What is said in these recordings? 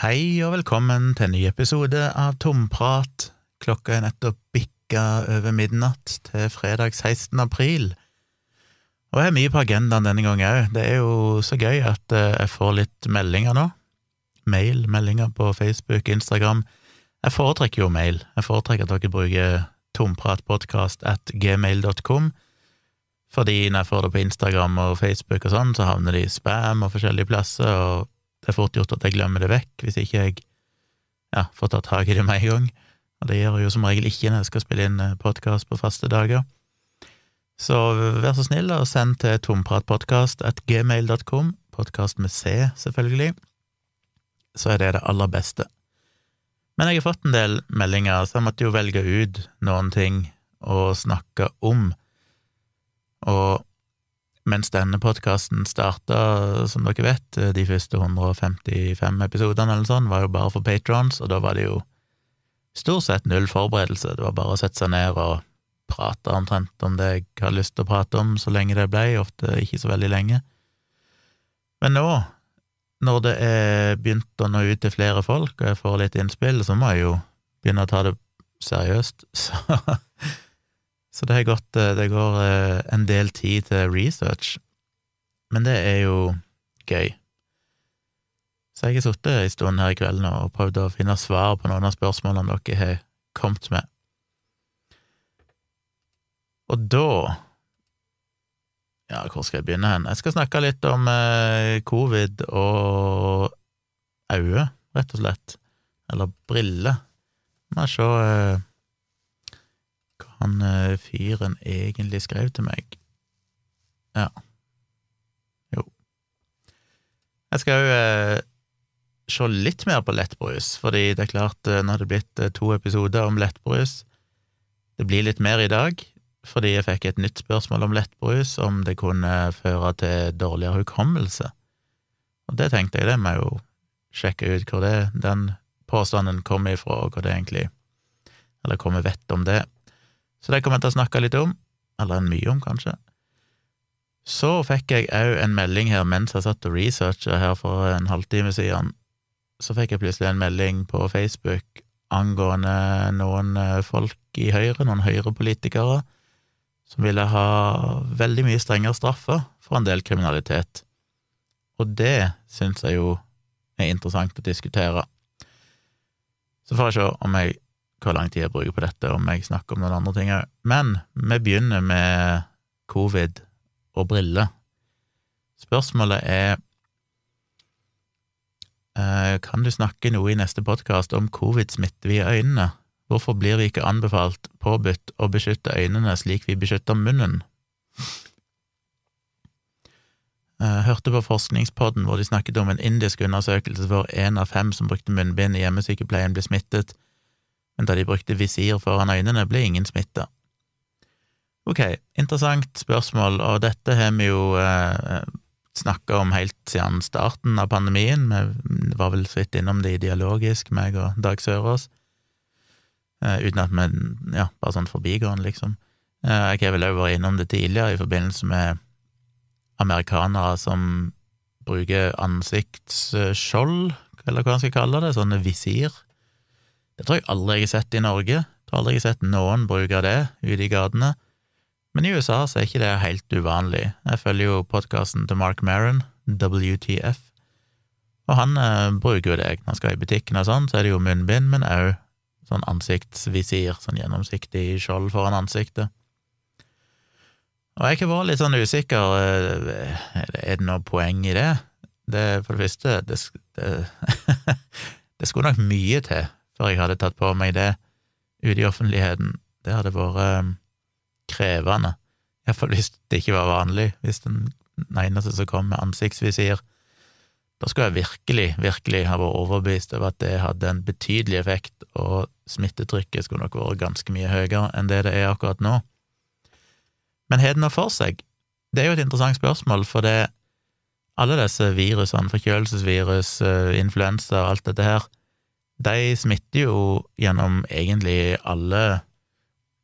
Hei og velkommen til en ny episode av Tomprat. Klokka er nettopp bikka over midnatt til fredag 16. april. Og jeg har mye på agendaen denne gangen òg. Det er jo så gøy at eh, jeg får litt meldinger nå. Mail, meldinger på Facebook, Instagram. Jeg foretrekker jo mail. Jeg foretrekker at dere bruker tompratpodkast at gmail.com, fordi når jeg får det på Instagram og Facebook og sånn, så havner de i spam og forskjellige plasser, og det er fort gjort at jeg glemmer det vekk hvis ikke jeg ja, får tatt tak i det med en gang, og det gjør jeg jo som regel ikke når jeg skal spille inn podkast på faste dager. Så vær så snill og send til tompratpodkast.gmail.com, at gmail.com, podkast med C, selvfølgelig, så er det det aller beste. Men jeg har fått en del meldinger, så jeg måtte jo velge ut noen ting å snakke om. Og mens denne podkasten starta, som dere vet, de første 155 episodene eller sånn, var jo bare for patrons, og da var det jo stort sett null forberedelse. Det var bare å sette seg ned og prate omtrent om det jeg har lyst til å prate om, så lenge det ble, ofte ikke så veldig lenge. Men nå når det er begynt å nå ut til flere folk, og jeg får litt innspill, så må jeg jo begynne å ta det seriøst. Så, så det er gått Det går en del tid til research, men det er jo gøy. Så jeg har sittet en stund her i kveld og prøvd å finne svar på noen av spørsmålene dere har kommet med. Og da ja, hvor skal jeg begynne hen? Jeg skal snakke litt om eh, covid og øye, rett og slett. Eller briller. Må jeg se eh, han eh, fyren egentlig skrev til meg. Ja. Jo. Jeg skal òg eh, se litt mer på lettbrus, fordi det er klart, eh, nå har det blitt eh, to episoder om lettbrus. Det blir litt mer i dag, fordi jeg fikk et nytt spørsmål om lettbrus, om det kunne føre til dårligere hukommelse. Og det tenkte jeg, det må jeg jo sjekke ut hvor det, den påstanden kommer ifra, og hva det egentlig Eller hva vi vet om det. Så det kommer jeg til å snakke litt om, eller mye om, kanskje. Så fikk jeg òg en melding her mens jeg satt og researcha her for en halvtime siden. Så fikk jeg plutselig en melding på Facebook angående noen folk i Høyre, noen Høyre-politikere, som ville ha veldig mye strengere straffer for en del kriminalitet. Og det syns jeg jo er interessant å diskutere. Så får jeg se om jeg, hvor lang tid jeg bruker på dette, om jeg snakker om noen andre ting òg. Men vi begynner med covid og briller. Spørsmålet er kan du snakke noe i neste podkast om covid-smitte via øynene? Hvorfor blir vi ikke anbefalt påbudt å beskytte øynene slik vi beskytter munnen? Jeg hørte på Forskningspodden hvor de snakket om en indisk undersøkelse hvor én av fem som brukte munnbind i hjemmesykepleien, ble smittet, men da de brukte visir foran øynene, ble ingen smitta. Ok, interessant spørsmål, og dette har vi jo eh, snakka om helt siden starten av pandemien. Vi var vel så vidt innom det ideologisk, meg og Dag Sørås. eh, uten at vi Ja, bare sånn forbigående, liksom. Eh, jeg har vel òg vært innom det tidligere i forbindelse med amerikanere som bruker ansiktsskjold, eller hva man skal kalle det, sånne visir. Det tror jeg aldri jeg har sett i Norge. Jeg tror aldri jeg har sett noen bruke det ute i gatene. Men i USA så er ikke det helt uvanlig. Jeg følger jo podkasten til Mark Maron, WTF, og han eh, bruker jo det når han skal i butikken og sånn, så er det jo munnbind, men òg sånn ansiktsvisir, sånn gjennomsiktig skjold foran ansiktet. Og jeg har vært litt sånn usikker, eh, er det noe poeng i det? Det, for det første, det, det, det skulle nok mye til før jeg hadde tatt på meg det ute i offentligheten. Det hadde vært eh, krevende, iallfall hvis det ikke var vanlig, hvis den eneste som kom med ansiktsvisir, da skulle jeg virkelig, virkelig ha vært overbevist over at det hadde en betydelig effekt, og smittetrykket skulle nok vært ganske mye høyere enn det det er akkurat nå. Men har det noe for seg? Det er jo et interessant spørsmål, for det alle disse virusene, forkjølelsesvirus, eh, influensa og alt dette her, de smitter jo gjennom egentlig alle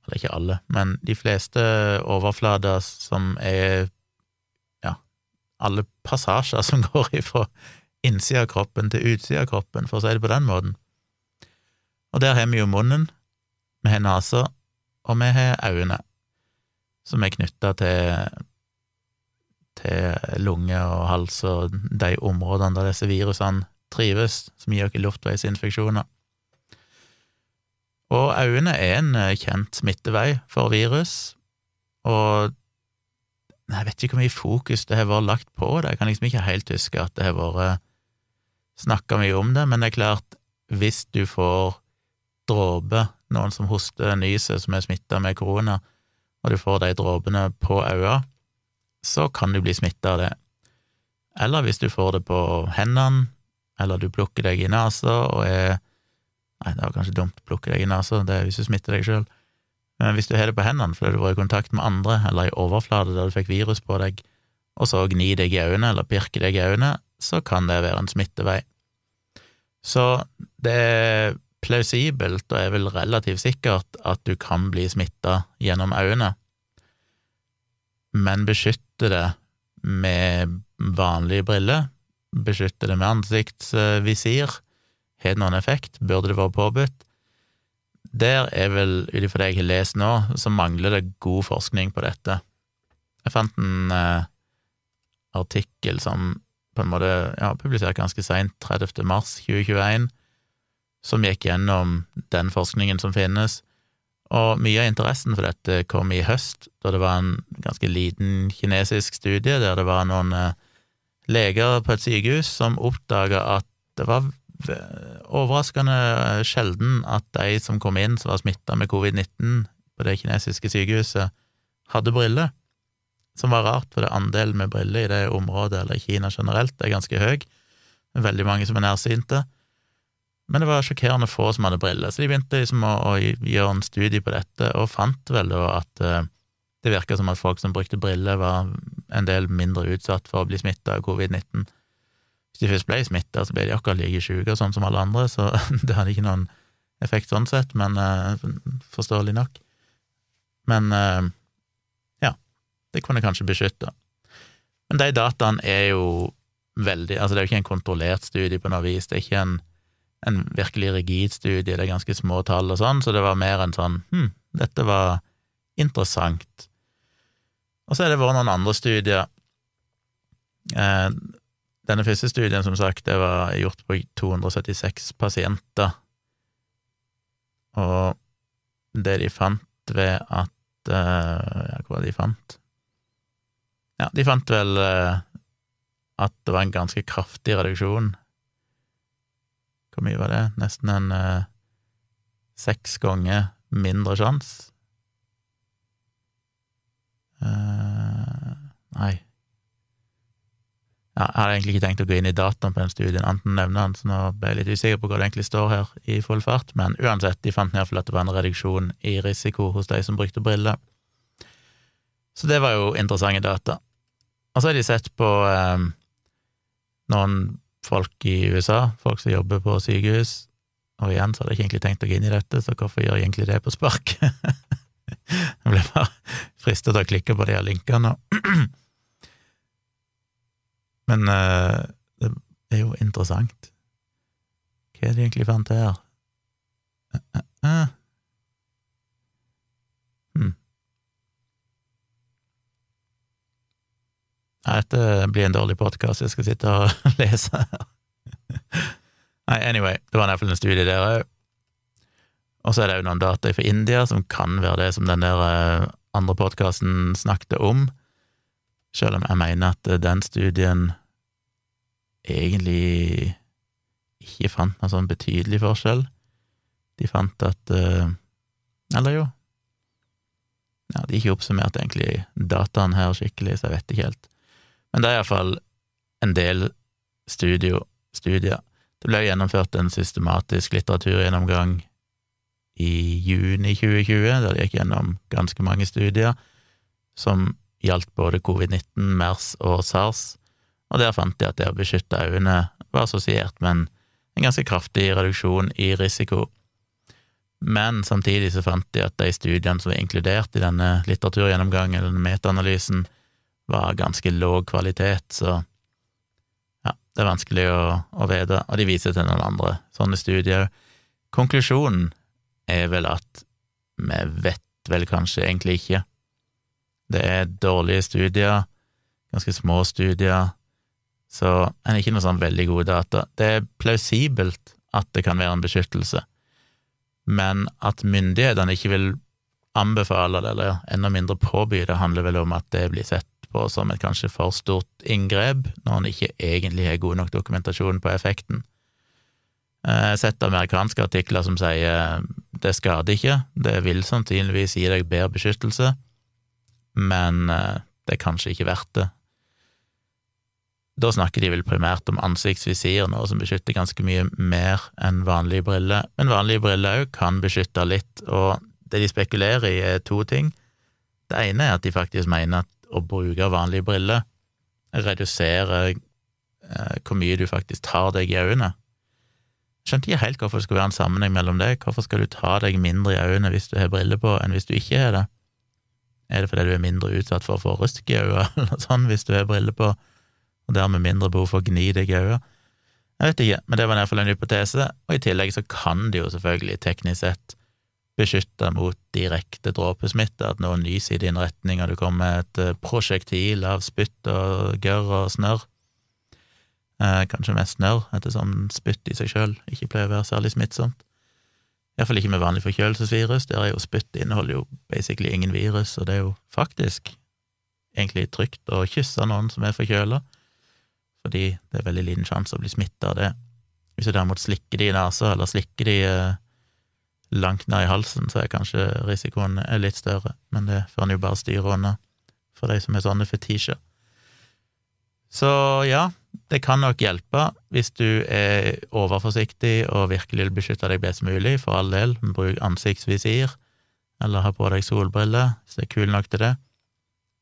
Eller ikke alle, men de fleste overflater som er Ja, alle passasjer som går ifra innsida av kroppen til utsida av kroppen, for å si det på den måten. Og der har vi jo munnen, vi har nesa, og vi har øynene, som er knytta til, til lunge og hals og de områdene der disse virusene trives, som gir oss luftveisinfeksjoner. Og øynene er en eh, kjent smittevei for virus, og jeg vet ikke hvor mye fokus det har vært lagt på det, jeg kan liksom ikke helt huske at det har vært snakka mye om det, men det er klart, hvis du får dråper, noen som hoster, nyser, som er smitta med korona, og du får de dråpene på øynene, så kan du bli smitta av det. Eller hvis du får det på hendene, eller du plukker deg i nesa og er Nei, det var kanskje dumt å plukke deg i nesa, det er hvis du smitter deg sjøl. Men hvis du har det på hendene fordi du var i kontakt med andre, eller i overflate der du fikk virus på deg, og så gni deg i øynene eller pirke deg i øynene, så kan det være en smittevei. Så det er plausibelt, og er vel relativt sikkert, at du kan bli smitta gjennom øynene, men beskytte det med vanlige briller, beskytte det med ansiktsvisir, har det noen effekt? Burde det vært påbudt? Der er vel, ut ifra det jeg har lest nå, så mangler det god forskning på dette. Jeg fant en eh, artikkel som på en måte ja, publisert ganske seint, 30. mars 2021, som gikk gjennom den forskningen som finnes, og mye av interessen for dette kom i høst, da det var en ganske liten kinesisk studie der det var noen eh, leger på et sykehus som oppdaga at det var overraskende sjelden at de som kom inn som var smitta med covid-19 på det kinesiske sykehuset, hadde briller, som var rart, for det andelen med briller i det området, eller i Kina generelt, er ganske høy. Veldig mange som er nærsynte. Men det var sjokkerende få som hadde briller, så de begynte liksom å, å gjøre en studie på dette, og fant vel da at uh, det virka som at folk som brukte briller, var en del mindre utsatt for å bli smitta av covid-19. Hvis de først ble smitta, så ble de akkurat like sjuke sånn som alle andre, så det hadde ikke noen effekt sånn sett, men uh, forståelig nok. Men uh, ja, det kunne kanskje beskytte. Men de dataene er jo veldig Altså, det er jo ikke en kontrollert studie på noe vis, det er ikke en, en virkelig rigid studie, det er ganske små tall og sånn, så det var mer en sånn hm, dette var interessant. Og så er det vært noen andre studier. Eh, denne første studien, som sagt, det var gjort på 276 pasienter, og det de fant ved at uh, Ja, hva var det de fant? Ja, de fant vel uh, at det var en ganske kraftig reduksjon. Hvor mye var det? Nesten en seks ganger mindre sjanse. Nei ja, Jeg hadde egentlig ikke tenkt å gå inn i dataen på den studien, enten nevne den, så nå ble jeg litt usikker på hva det egentlig står her i full fart, men uansett, de fant iallfall at det var en reduksjon i risiko hos de som brukte briller. Så det var jo interessante data. Og så har de sett på eh, noen folk i USA, folk som jobber på sykehus, og igjen så hadde jeg ikke egentlig tenkt å gå inn i dette, så hvorfor gjør jeg egentlig det på spark? jeg ble bare fristet til å klikke på de her linkene. Men uh, det er jo interessant. Hva er det egentlig fant her? Uh, uh, uh. Hmm. Nei, dette blir en dårlig podkast, jeg skal sitte og lese her. Nei, anyway, det var iallfall en studie der òg. Og så er det jo noen data fra India som kan være det som den der eh, andre podkasten snakket om, selv om jeg mener at den studien egentlig ikke fant noen sånn betydelig forskjell. De fant at uh, Eller jo Ja, de ikke oppsummerte egentlig dataen her skikkelig, så jeg vet ikke helt. Men det er iallfall en del studio, studier. Det ble gjennomført en systematisk litteraturgjennomgang i juni 2020, der de gikk gjennom ganske mange studier som gjaldt både covid-19, MERS og SARS, og der fant de at det å beskytte øynene var assosiert med en, en ganske kraftig reduksjon i risiko. Men samtidig så fant de at de studiene som var inkludert i denne litteraturgjennomgangen, eller metaanalysen, var ganske låg kvalitet, så ja, det er vanskelig å, å vite, og de viser til noen andre sånne studier. Konklusjonen er vel at vi vet vel kanskje egentlig ikke. Det er dårlige studier, ganske små studier, så en er ikke noe sånn veldig gode data. Det er plausibelt at det kan være en beskyttelse, men at myndighetene ikke vil anbefale det, eller enda mindre påby det, handler vel om at det blir sett på som et kanskje for stort inngrep, når en ikke egentlig har god nok dokumentasjon på effekten. Jeg har sett amerikanske artikler som sier det skader ikke, det vil sannsynligvis gi deg bedre beskyttelse, men eh, det er kanskje ikke verdt det. Da snakker de vel primært om ansiktsvisir, noe som beskytter ganske mye mer enn vanlige briller, men vanlige briller òg kan beskytte litt, og det de spekulerer i, er to ting. Det ene er at de faktisk mener at å bruke vanlige briller reduserer eh, hvor mye du faktisk tar deg i øynene. Skjønte ikke helt hvorfor det skulle være en sammenheng mellom det. Hvorfor skal du ta deg mindre i øynene hvis du har briller på, enn hvis du ikke har det? Er det fordi du er mindre utsatt for å få rusk i øynene, eller sånn, hvis du har briller på? og dermed mindre behov for å gni deg i øynene. Jeg vet ikke, men det var i hvert fall en hypotese, og i tillegg så kan det jo selvfølgelig teknisk sett beskytte mot direkte dråpesmitte, at noen nyser i din retning, og du kommer med et eh, prosjektil av spytt og gørr og snørr. Eh, kanskje mest narr, ettersom spytt i seg sjøl ikke pleier å være særlig smittsomt. Iallfall ikke med vanlig forkjølelsesvirus, der er jo spytt inneholder jo basically ingen virus, og det er jo faktisk egentlig trygt å kysse noen som er forkjøla fordi det er veldig liten sjanse å bli smitta av det. Hvis du derimot slikker de i nesa, eller slikker de eh, langt ned i halsen, så er kanskje risikoen litt større, men det får en jo bare styre unna for de som er sånne fetisjer. Så ja, det kan nok hjelpe hvis du er overforsiktig og virkelig vil beskytte deg best mulig, for all del, bruk ansiktsvisir, eller ha på deg solbriller hvis det er kul nok til det,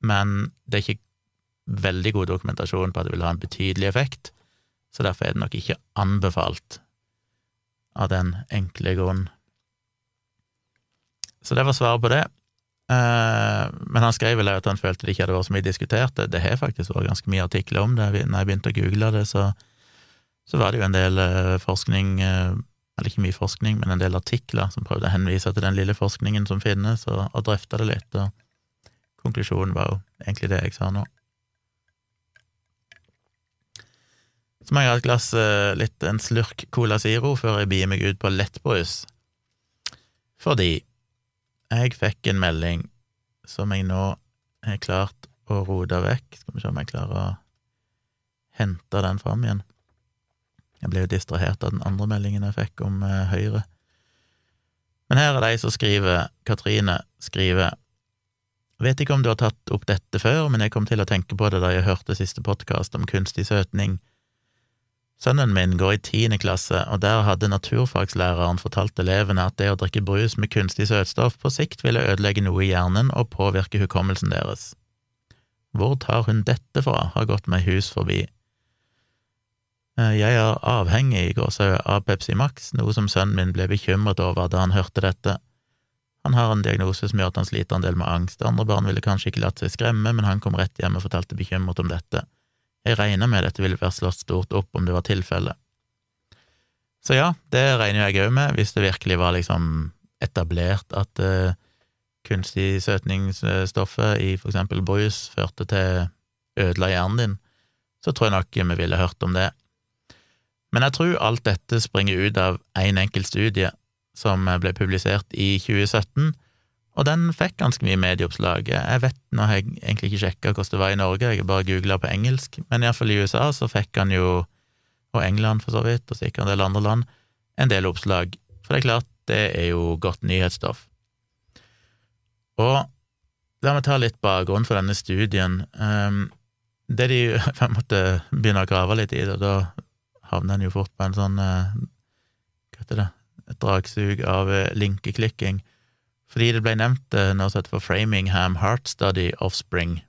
men det er ikke veldig god dokumentasjon på at det vil ha en betydelig effekt, så derfor er det nok ikke anbefalt av den enkle grunn. Så det var svaret på det. Eh, men han skrev vel at han følte det ikke hadde vært så mye diskutert. Det har faktisk vært ganske mye artikler om det. Når jeg begynte å google det, så, så var det jo en del eh, forskning eh, Eller ikke mye forskning, men en del artikler som prøvde å henvise til den lille forskningen som finnes, og, og drøfta det litt. Og konklusjonen var jo egentlig det jeg sa nå. Så må jeg ha et glass litt en slurk Cola Ziro før jeg bier meg ut på lettbrus. Fordi jeg fikk en melding som jeg nå har klart å rote vekk. Skal vi se om jeg klarer å hente den fram igjen. Jeg ble jo distrahert av den andre meldingen jeg fikk om eh, Høyre. Men her er de som skriver, Katrine skriver, vet ikke om du har tatt opp dette før, men jeg kom til å tenke på det da jeg hørte siste podkast om kunstig søtning Sønnen min går i tiende klasse, og der hadde naturfagslæreren fortalt elevene at det å drikke brus med kunstig søtstoff på sikt ville ødelegge noe i hjernen og påvirke hukommelsen deres. Hvor tar hun dette fra, har gått meg hus forbi. Eh, jeg er avhengig gåsehud av Pepsi Max, noe som sønnen min ble bekymret over da han hørte dette. Han har en diagnose som gjør at han sliter en del med angst, andre barn ville kanskje ikke latt seg skremme, men han kom rett hjem og fortalte bekymret om dette. Jeg regner med dette ville vært slått stort opp om det var tilfellet. Så ja, det regner jeg òg med, hvis det virkelig var liksom etablert at uh, kunstig søtningsstoffet i for eksempel brus førte til ødela hjernen din, så tror jeg nok vi ville hørt om det. Men jeg tror alt dette springer ut av én en enkelt studie som ble publisert i 2017, og den fikk ganske mye medieoppslag. Jeg vet, nå har jeg egentlig ikke sjekka hvordan det var i Norge, jeg bare googla på engelsk, men iallfall i USA så fikk han jo, og England for så vidt, og sikkert en del andre land, en del oppslag. For det er klart, det er jo godt nyhetsstoff. Og la meg ta litt bakgrunn for denne studien. Um, det de på en måte begynner å grave litt i det, da havner en jo fort på en sånn uh, Hva heter det? Et dragsug av uh, linkeklikking. Fordi det ble nevnt eh, noe som heter for Framingham Heart Study Offspring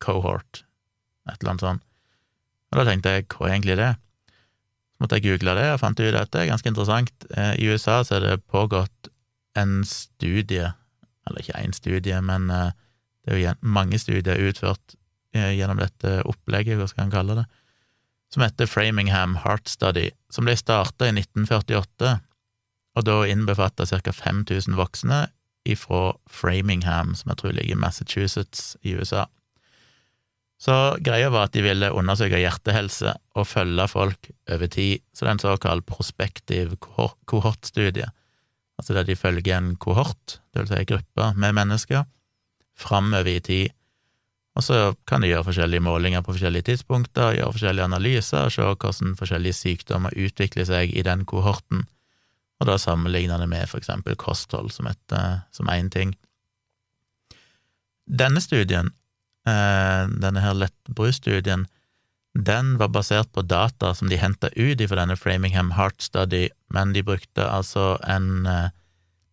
Cohort, et eller annet sånt. Og da tenkte jeg, hva er egentlig det? Så måtte jeg google det og fant ut at det er ganske interessant. Eh, I USA så er det pågått en studie, eller ikke én studie, men eh, det er jo mange studier utført gjennom dette opplegget, hva skal en kalle det, som heter Framingham Heart Study, som ble starta i 1948, og da innbefatta ca. 5000 voksne ifra Framingham, som jeg tror ligger i Massachusetts i USA. Så greia var at de ville undersøke hjertehelse og følge folk over tid, så det er en såkalt prospektiv kohortstudie, altså der de følger en kohort, det vil si en gruppe med mennesker, framover i tid, og så kan de gjøre forskjellige målinger på forskjellige tidspunkter, gjøre forskjellige analyser og se hvordan forskjellige sykdommer utvikler seg i den kohorten, og da sammenligner det med for eksempel kosthold som én ting. Denne studien Eh, denne her lettbrusstudien, den var basert på data som de henta ut fra denne Framingham Heart Study, men de brukte altså en eh,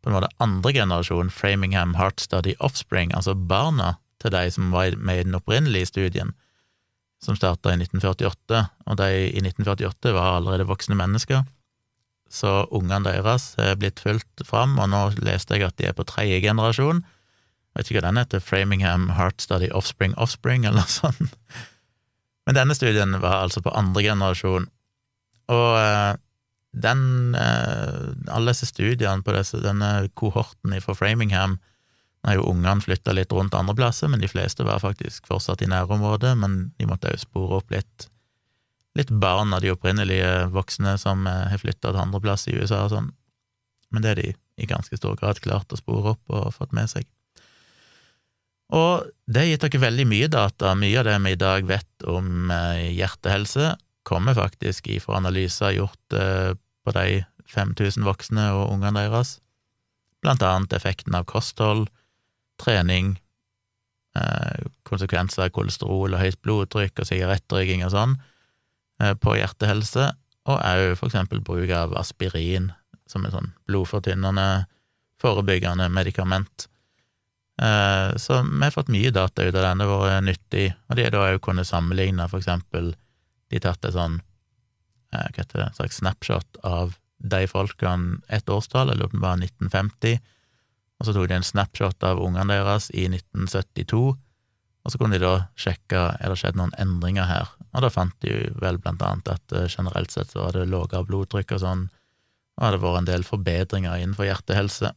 på en måte andre generasjon Framingham Heart Study Offspring, altså barna til de som var med i den opprinnelige studien, som starta i 1948, og de i 1948 var allerede voksne mennesker, så ungene deres er blitt fulgt fram, og nå leste jeg at de er på tredje generasjon, jeg vet ikke hva den heter, Framingham Heart Study Offspring Offspring, eller noe sånt. Men denne studien var altså på andre generasjon, og eh, den eh, Alle disse studiene på disse, denne kohorten fra Framingham Nå har jo ungene flytta litt rundt andre plasser, men de fleste var faktisk fortsatt i nærområdet, men de måtte jo spore opp litt litt barn av de opprinnelige voksne som eh, har flytta til andreplass i USA og sånn, men det er de i ganske stor grad klart å spore opp og fått med seg. Og det har gitt dere veldig mye data. Mye av det vi i dag vet om eh, hjertehelse, kommer faktisk ifra analyser gjort eh, på de 5000 voksne og ungene deres, blant annet effekten av kosthold, trening, konsekvenser av kolesterol og høyt blodtrykk og sigarettrøyking og sånn på hjertehelse, og òg for eksempel bruk av aspirin som er sånn blodfortynnende, forebyggende medikament. Eh, så vi har fått mye data ut av den, det vært nyttig, og de har da òg kunnet sammenligne, for eksempel, de tatt et sånn, eh, hva heter det, en slags snapshot av de folkene et årstall, eller om det var 1950, og så tok de en snapshot av ungene deres i 1972, og så kunne de da sjekke er det skjedd noen endringer her, og da fant de vel blant annet at eh, generelt sett så var det lavere blodtrykk og sånn, og det vært en del forbedringer innenfor hjertehelse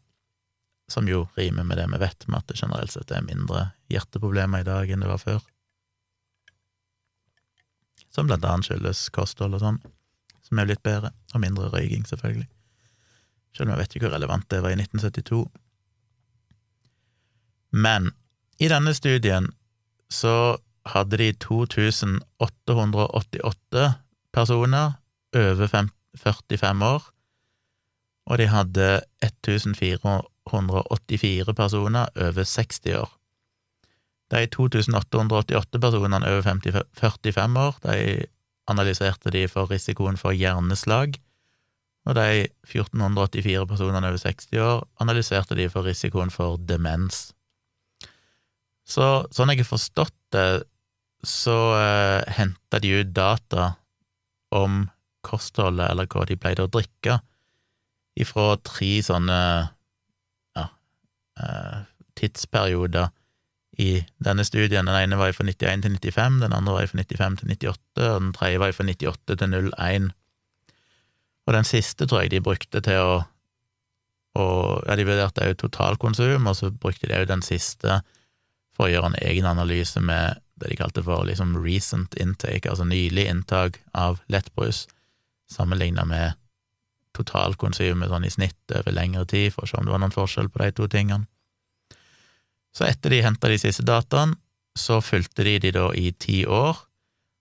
som jo rimer med det vi vet, med at det generelt sett er mindre hjerteproblemer i dag enn det var før. Som blant annet skyldes kosthold og sånn, som er blitt bedre, og mindre røyking, selvfølgelig. Selv om jeg vet ikke hvor relevant det var i 1972. Men i denne studien så hadde de 2888 personer over 45 år, og de hadde 1484 personer over 60 år. De 2888 personene over 50, 45 år, de analyserte de for risikoen for hjerneslag, og de 1484 personene over 60 år analyserte de for risikoen for demens. Så sånn jeg har forstått det, så uh, henta de ut data om kostholdet, eller hva de pleide å drikke, ifra tre sånne eh, tidsperioder i denne studien. Den ene var fra 91 til 95, den andre var fra 95 til 98, og den tredje var fra 98 til 01. Og den siste tror jeg de brukte til å og, ja, De vurderte også totalkonsum, og så brukte de også den siste for å gjøre en egen analyse med det de kalte for liksom recent intake, altså nylig inntak av lettbrus, sammenligna med totalkonsumet sånn i snitt over lengre tid, for å se om det var noen forskjell på de to tingene. Så etter de henta de siste dataene, så fulgte de de da i ti år,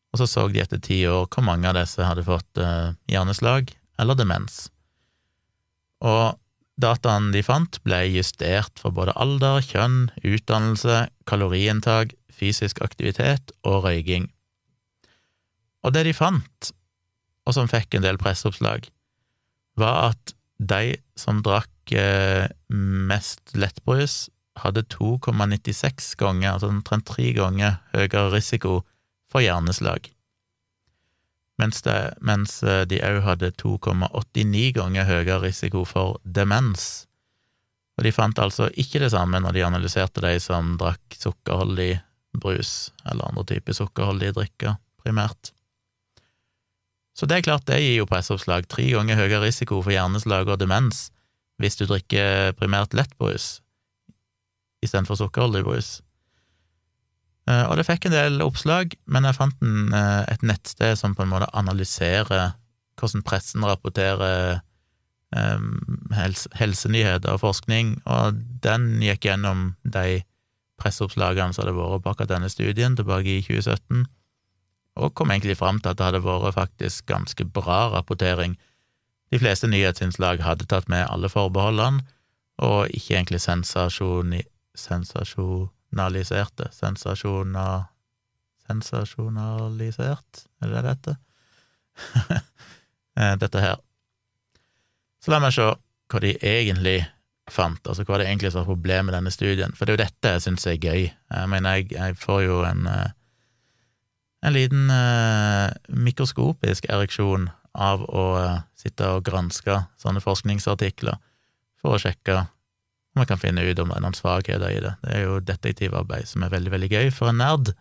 og så så de etter ti år hvor mange av disse hadde fått uh, hjerneslag eller demens. Og dataene de fant, ble justert for både alder, kjønn, utdannelse, kaloriinntak, fysisk aktivitet og røyking. Og det de fant, og som fikk en del presseoppslag, var at de som drakk eh, mest lettbrus, hadde 2,96 ganger, altså omtrent tre ganger, høyere risiko for hjerneslag, mens, det, mens eh, de òg hadde 2,89 ganger høyere risiko for demens. Og de fant altså ikke det samme når de analyserte de som drakk sukkerholdig brus, eller andre typer sukkerholdige drikker, primært. Så det er klart, det gir jo presseoppslag. Tre ganger høyere risiko for hjerneslag og demens hvis du drikker primært lettbrus istedenfor sukkerholdig brus. Eh, og det fikk en del oppslag, men jeg fant en, eh, et nettsted som på en måte analyserer hvordan pressen rapporterer um, helse, helsenyheter og forskning, og den gikk gjennom de presseoppslagene som hadde vært på akkurat denne studien tilbake i 2017, og kom egentlig fram til at det hadde vært faktisk ganske bra rapportering. De fleste nyhetsinnslag hadde tatt med alle forbeholdene, og ikke egentlig sensasjoni, sensasjonaliserte Sensasjona, Sensasjonalisert, er det dette? Eh, dette her. Så la meg se hva de egentlig fant, altså hva det egentlig var problemet med denne studien, for det er jo dette jeg syns er gøy. Jeg mener, jeg, jeg får jo en, eh, en liten eh, mikroskopisk ereksjon av å eh, sitte og granske sånne forskningsartikler for å sjekke om man kan finne ut om det er noen svakheter i det. Det er jo detektivarbeid som er veldig, veldig gøy for en nerd.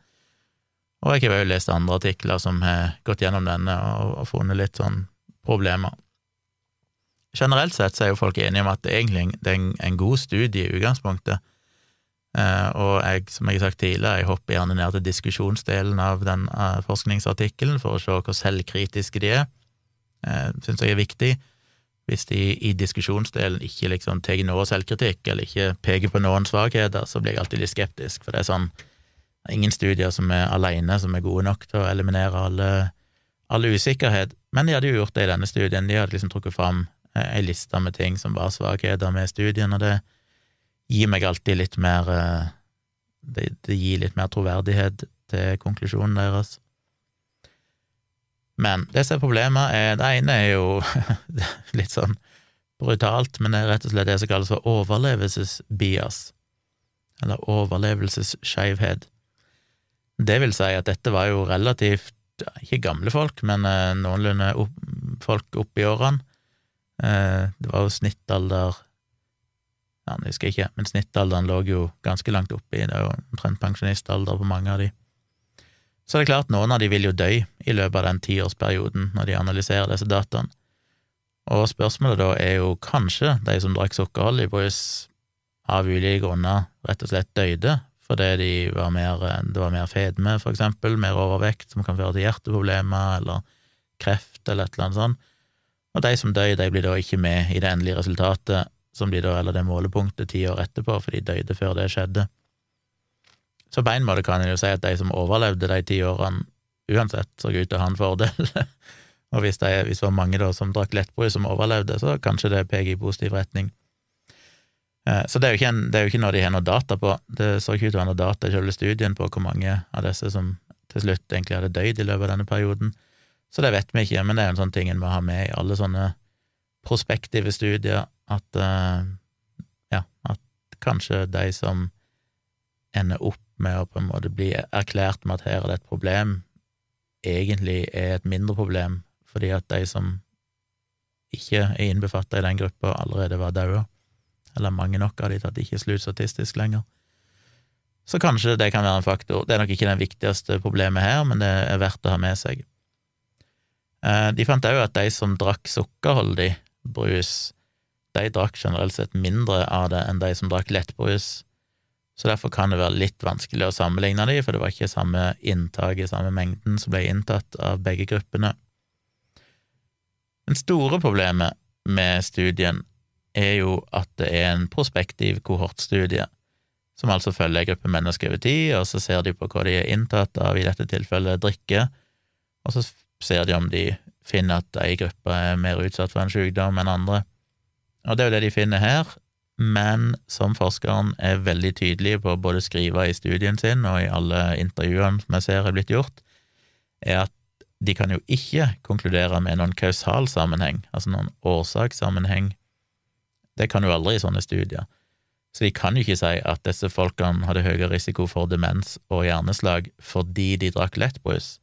Og jeg har jo lest andre artikler som har gått gjennom denne og, og funnet litt sånn problemer. Generelt sett så er jo folk enige om at det egentlig er en, god studie i utgangspunktet, eh, og jeg, som jeg har sagt tidligere, jeg hopper gjerne ned til diskusjonsdelen av den uh, forskningsartikkelen for å se hvor selvkritiske de er. Eh, Syns jeg er viktig. Hvis de i diskusjonsdelen ikke liksom tar noe selvkritikk, eller ikke peker på noen svakheter, så blir jeg alltid litt skeptisk, for det er sånn ingen studier som er alene som er gode nok til å eliminere alle, alle usikkerhet. Men de hadde jo gjort det i denne studien. De hadde liksom trukket fram eh, ei liste med ting som var svakheter med studien, og det gir meg alltid litt mer eh, det, det gir litt mer troverdighet til konklusjonen deres. Men det som er problemet, er Det ene er jo litt sånn brutalt, men det er rett og slett det som kalles for overlevelsesbias, eller overlevelsesskeivhet. Det vil si at dette var jo relativt ikke gamle folk, men eh, noenlunde opp, folk opp i årene. Eh, det var jo snittalder ja, Jeg husker ikke, men snittalderen lå jo ganske langt oppi, det er jo omtrent pensjonistalder på mange av de. Så det er klart, noen av de vil jo dø i løpet av den tiårsperioden når de analyserer disse dataene. Og spørsmålet da er jo kanskje de som drakk sukkerholdig brus av ulike grunner rett og slett døde fordi de var mer, det var mer fedme, for eksempel, mer overvekt som kan føre til hjerteproblemer eller kreft eller et eller annet sånt. Og de som døde, de blir da ikke med i det endelige resultatet, som de da, eller det målepunktet ti år etterpå, for de døde før det skjedde. Så på en måte kan en jo si at de som overlevde de ti årene, uansett så ut til å ha en fordel. og hvis, det, var mange da som drakk lettbrus som overlevde, så kanskje det peker i positiv retning. Eh, så det er, en, det er, jo ikke noe de har noe data på. Det så ikke ut til å ha noe data i selve studien på hvor mange av disse som til slutt egentlig hadde dødd i løpet av denne perioden. Så det vet vi ikke, men det er jo en sånn ting en må ha med i alle sånne prospektive studier, at uh, ja, at kanskje de som ender opp med å på en måte bli erklært med at her er det et problem, egentlig er et mindre problem, fordi at de som ikke er innbefatta i den gruppa, allerede var daua eller mange nok av de til ikke er statistisk lenger. Så kanskje det kan være en faktor. Det er nok ikke det viktigste problemet her, men det er verdt å ha med seg. Eh, de fant òg at de som drakk sukkerholdig brus, de drakk generelt sett mindre av det enn de som drakk lettbrus, så derfor kan det være litt vanskelig å sammenligne de, for det var ikke samme inntak i samme mengden som ble inntatt av begge gruppene. Det store problemet med studien er jo at det er en prospektiv kohortstudie, som altså følger en gruppe mennesker over tid, og så ser de på hva de er inntatt av, i dette tilfellet drikke, og så ser de om de finner at ei gruppe er mer utsatt for en sykdom enn andre. Og det er jo det de finner her, men som forskeren er veldig tydelig på å både skrive i studien sin og i alle intervjuene som jeg ser er blitt gjort, er at de kan jo ikke konkludere med noen kausal sammenheng, altså noen årsakssammenheng det kan jo aldri i sånne studier. Så de kan jo ikke si at disse folkene hadde høyere risiko for demens og hjerneslag fordi de drakk lettbrus.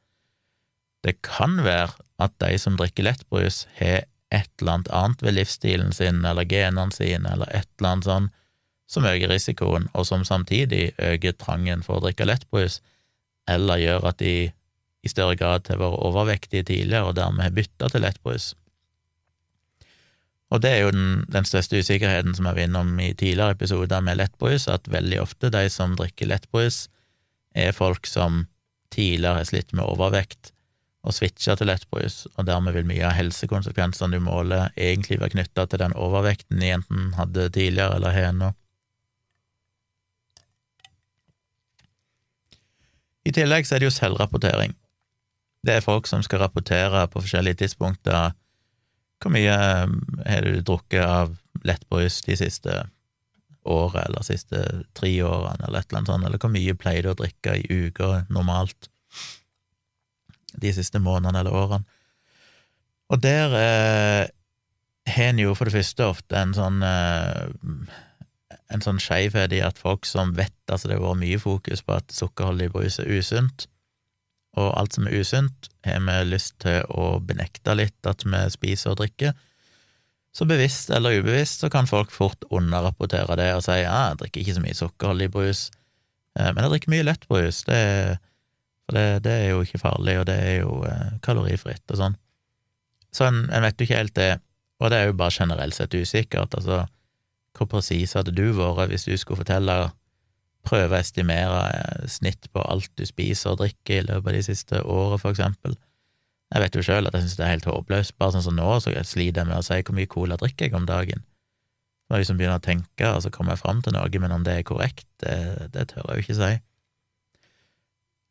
Det kan være at de som drikker lettbrus, har et eller annet annet ved livsstilen sin eller genene sine eller et eller annet sånn som øker risikoen, og som samtidig øker trangen for å drikke lettbrus, eller gjør at de i større grad har vært overvektige tidligere, og dermed har bytta til lettbrus. Og det er jo den, den største usikkerheten som jeg var innom i tidligere episoder med lettbrus, at veldig ofte de som drikker lettbrus, er folk som tidligere har slitt med overvekt og switche til lettbrus, og dermed vil mye av helsekonsekvensene du måler, egentlig være knytta til den overvekten de enten hadde tidligere eller har nå. I tillegg så er det jo selvrapportering. Det er folk som skal rapportere på forskjellige tidspunkter hvor mye eh, har du drukket av lettbrus de siste året, eller siste tre årene, eller et eller annet sånt, eller hvor mye pleier du å drikke i uka normalt de siste månedene eller årene. Og der eh, har en jo for det første ofte en sånn eh, en sånn skeivhet i at folk som vet Altså, det har vært mye fokus på at sukkerholdig brus er usunt, og alt som er usunt, har vi lyst til å benekte litt at vi spiser og drikker. Så bevisst eller ubevisst så kan folk fort underrapportere det og si ja, jeg drikker ikke så mye sukkerholdig brus, eh, men jeg drikker mye lettbrus, det, for det, det, er jo ikke farlig, og det er jo eh, kalorifritt og sånn. Så en, en vet jo ikke helt det, og det er jo bare generelt sett usikkert, altså hvor presis hadde du vært hvis du skulle fortelle, prøve å estimere eh, snitt på alt du spiser og drikker i løpet av de siste året, for eksempel? Jeg vet jo sjøl at jeg synes det er helt håpløst, bare sånn som nå, så sliter jeg med å si hvor mye cola drikker jeg om dagen. Når jeg liksom begynner å tenke, og så kommer jeg fram til noe, men om det er korrekt, det, det tør jeg jo ikke si.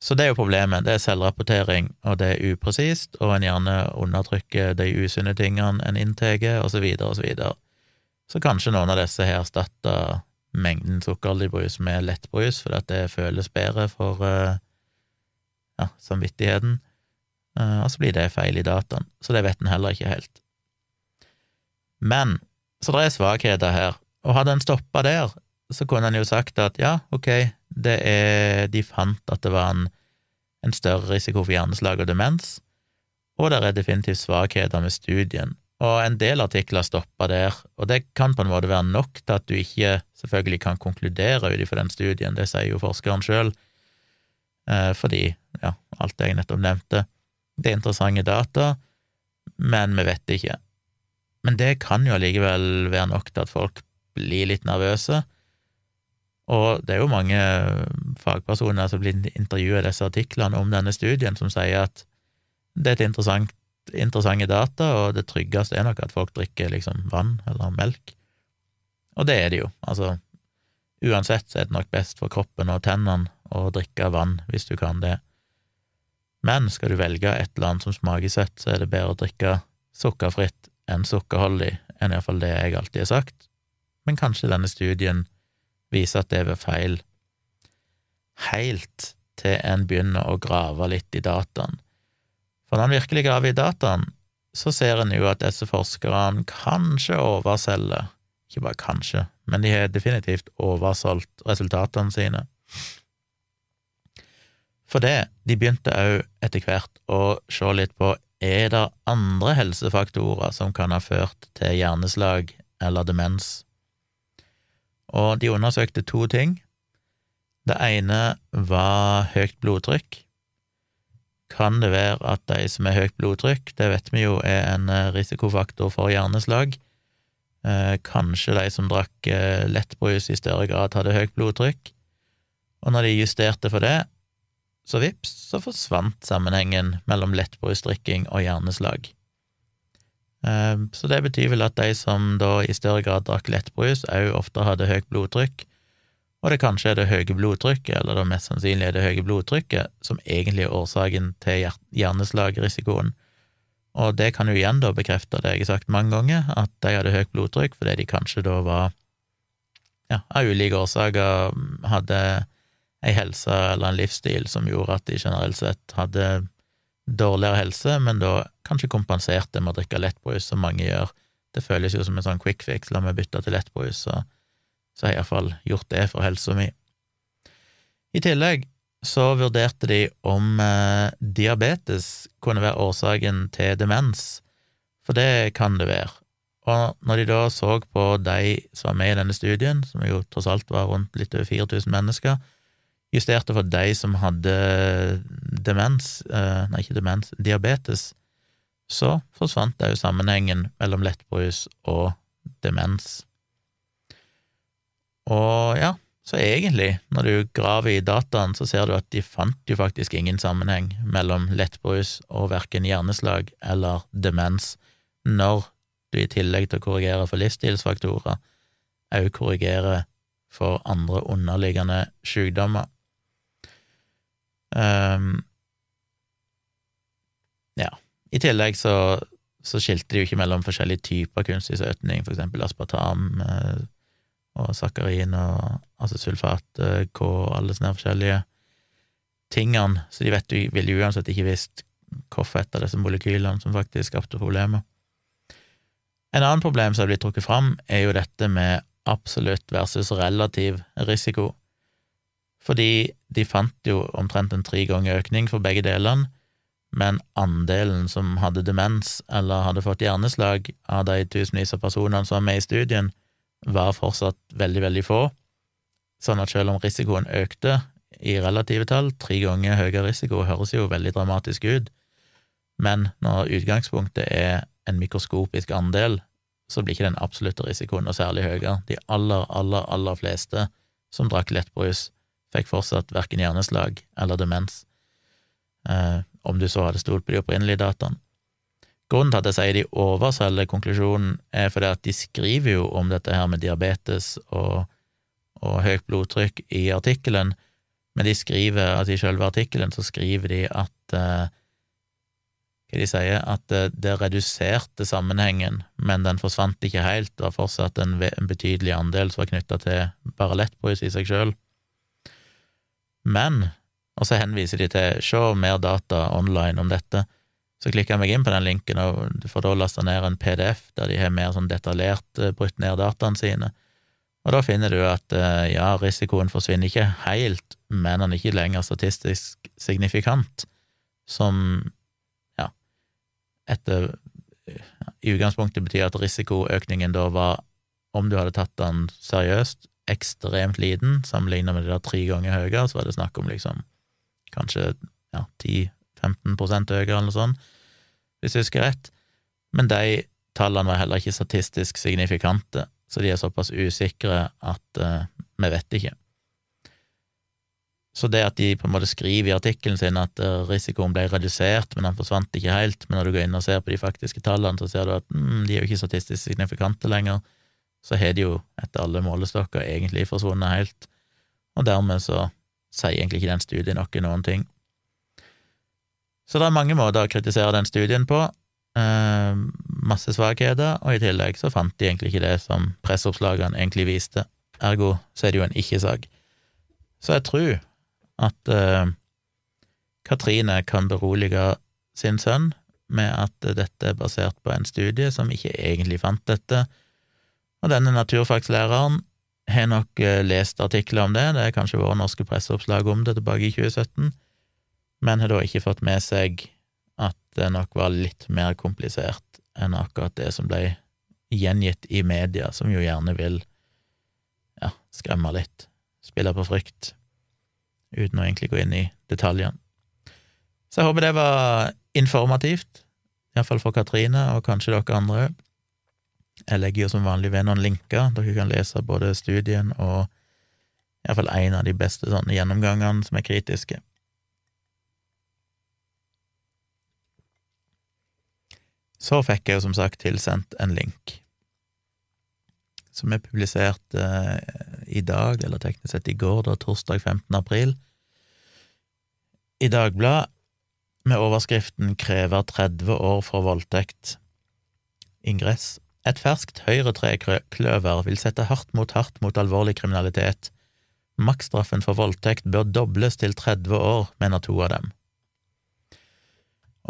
Så det er jo problemet, det er selvrapportering, og det er upresist, og en gjerne undertrykker de usunne tingene en inntar, videre og så. Så kanskje noen av disse har erstatta mengden sukkerholdig brus med lettbrus, fordi at det føles bedre for uh, ja, samvittigheten, uh, og så blir det feil i dataen. Så det vet en heller ikke helt. Men så det er svakheter her, og hadde en stoppa der, så kunne en jo sagt at ja, ok, det er, de fant at det var en, en større risiko for hjerneslag og demens, og det er definitivt svakheter med studien, og en del artikler stoppa der, og det kan på en måte være nok til at du ikke selvfølgelig kan konkludere ut ifra den studien, det sier jo forskeren sjøl, eh, fordi, ja, alt det jeg nettopp nevnte, det er interessante data, men vi vet det ikke. Men det kan jo allikevel være nok til at folk blir litt nervøse, og det er jo mange fagpersoner som blir intervjuet i disse artiklene om denne studien, som sier at det er interessant interessante data, og det tryggeste er nok at folk drikker liksom vann eller melk. Og det er det jo, altså uansett så er det nok best for kroppen og tennene å drikke vann hvis du kan det. Men skal du velge et eller annet som smaker søtt, så er det bedre å drikke sukkerfritt enn sukkerholdig, enn iallfall det jeg alltid har sagt. Men kanskje denne studien viser at det var feil, helt til en begynner å grave litt i dataen. For når en virkelig graver i dataen, så ser en jo at disse forskerne kanskje overselger, ikke bare kanskje, men de har definitivt oversolgt resultatene sine. For det, de begynte òg etter hvert å se litt på er det andre helsefaktorer som kan ha ført til hjerneslag eller demens. Og de undersøkte to ting. Det ene var høyt blodtrykk, kan det være at de som har høyt blodtrykk, det vet vi jo er en eh, risikofaktor for hjerneslag. Eh, kanskje de som drakk eh, lettbrus i større grad hadde høyt blodtrykk. Og når de justerte for det, så vips, så forsvant sammenhengen mellom lettbrusdrikking og hjerneslag. Så det betyr vel at de som da i større grad drakk lettbrus, òg ofte hadde høyt blodtrykk, og det kanskje er det høye blodtrykket, eller det mest sannsynlig er det høye blodtrykket, som egentlig er årsaken til hjerneslagrisikoen. Og det kan jo igjen da bekrefte det jeg har sagt mange ganger, at de hadde høyt blodtrykk fordi de kanskje da var, ja, av ulike årsaker hadde ei helse eller en livsstil som gjorde at de generelt sett hadde dårligere helse, men da kanskje kompenserte med å drikke lettbrus, som mange gjør. Det føles jo som en sånn quick fix, la meg bytte til lettbrus, så så har jeg iallfall gjort det for helsa mi. I tillegg så vurderte de om eh, diabetes kunne være årsaken til demens, for det kan det være. Og når de da så på de som var med i denne studien, som jo tross alt var rundt litt over 4000 mennesker, justerte for de som hadde demens, eh, nei, ikke demens, diabetes, så forsvant det jo sammenhengen mellom lettbrus og demens. Og ja, så egentlig, når du graver i dataen, så ser du at de fant jo faktisk ingen sammenheng mellom lettbrus og verken hjerneslag eller demens, når du i tillegg til å korrigere for livsstilsfaktorer, òg korrigerer for andre underliggende sykdommer. Um, ja, i tillegg så, så skilte de jo ikke mellom forskjellige typer kunstig søtning, for eksempel aspartam eh, og sakarin og sulfat, eh, K og alle sånne forskjellige tingene, så de vet ville jo uansett ikke visst hvorfor et av disse molekylene som faktisk skapte problemer. En annen problem som har blitt trukket fram, er jo dette med absolutt versus relativ risiko, fordi de fant jo omtrent en tre ganger økning for begge delene, men andelen som hadde demens eller hadde fått hjerneslag av de tusenvis av personene som var med i studien, var fortsatt veldig, veldig få, sånn at selv om risikoen økte i relative tall, tre ganger høyere risiko høres jo veldig dramatisk ut, men når utgangspunktet er en mikroskopisk andel, så blir ikke den absolutte risikoen noe særlig høyere. De aller, aller, aller fleste som drakk lettbrus, fikk fortsatt verken hjerneslag eller demens. Eh, om du så hadde stolt på de opprinnelige dataene. Grunnen til at jeg sier de overselger konklusjonen, er fordi at de skriver jo om dette her med diabetes og, og høyt blodtrykk i artikkelen, men de skriver, altså i selve artikkelen så skriver de at eh, Hva de sier At det, det reduserte sammenhengen, men den forsvant ikke helt. Det var fortsatt en, en betydelig andel som var knytta til bare lettbrus i seg sjøl. Men og så henviser de til se mer data online om dette. Så klikker jeg meg inn på den linken, og du får da lasta ned en PDF der de har mer sånn detaljert uh, brutt ned dataene sine. Og da finner du at uh, ja, risikoen forsvinner ikke helt, men den er ikke lenger statistisk signifikant, som ja, etter i utgangspunktet betyr at risikoøkningen da var, om du hadde tatt den seriøst, ekstremt liten, sammenlignet med det der tre ganger høyere, så var det snakk om liksom kanskje ja, 10-15 høyere eller noe sånt, hvis jeg husker rett, men de tallene var heller ikke statistisk signifikante, så de er såpass usikre at uh, vi vet ikke. Så det at de på en måte skriver i artikkelen sin at uh, risikoen ble redusert, men den forsvant ikke helt, men når du går inn og ser på de faktiske tallene, så ser du at mm, de er jo ikke statistisk signifikante lenger, så har de jo etter alle målestokker egentlig forsvunnet helt, og dermed så sier egentlig ikke den studien noe noen ting. Så det er mange måter å kritisere den studien på. Eh, masse svakheter, og i tillegg så fant de egentlig ikke det som presseoppslagene egentlig viste. Ergo så er det jo en ikke-sak. Så jeg tror at eh, Katrine kan berolige sin sønn med at dette er basert på en studie som ikke egentlig fant dette, og denne naturfagslæreren har nok eh, lest artikler om det, det er kanskje vært norske presseoppslag om det tilbake i 2017, men har da ikke fått med seg at det nok var litt mer komplisert enn akkurat det som ble gjengitt i media, som jo gjerne vil ja, skremme litt, spille på frykt, uten å egentlig gå inn i detaljene. Så jeg håper det var informativt, iallfall for Katrine, og kanskje dere andre. Jeg legger jo som vanlig ved noen linker. Dere kan lese både studien og iallfall en av de beste sånne gjennomgangene som er kritiske. Så fikk jeg jo som sagt tilsendt en link som er publisert eh, i dag, eller teknisk sett i går, da torsdag 15. april, i Dagbladet, med overskriften 'Krever 30 år for voldtekt'. Ingress et ferskt høyretrekløver vil sette hardt mot hardt mot alvorlig kriminalitet. Maksstraffen for voldtekt bør dobles til 30 år, mener to av dem.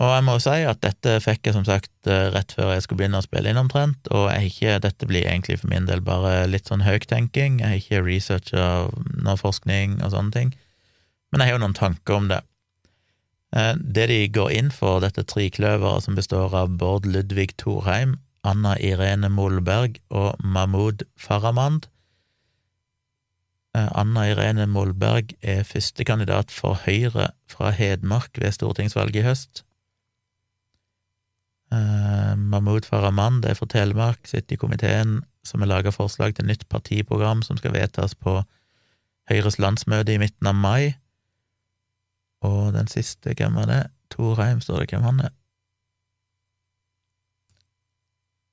Og jeg må jo si at dette fikk jeg som sagt eh, rett før jeg skulle begynne å spille inn omtrent, og ikke, dette blir egentlig for min del bare litt sånn høytenking, jeg har ikke researcha noe forskning og sånne ting, men jeg har jo noen tanker om det. Eh, det de går inn for, dette trikløveret som består av Bård Ludvig Thorheim, Anna Irene Molberg og Mahmoud Farahmand, Eh, Anna Irene Molberg er førstekandidat for Høyre fra Hedmark ved stortingsvalget i høst. Eh, Mahmoud Farahmand er fra Telemark, sitter i komiteen som har laga forslag til nytt partiprogram som skal vedtas på Høyres landsmøte i midten av mai. Og den siste, hvem var det? Thorheim, står det hvem han er?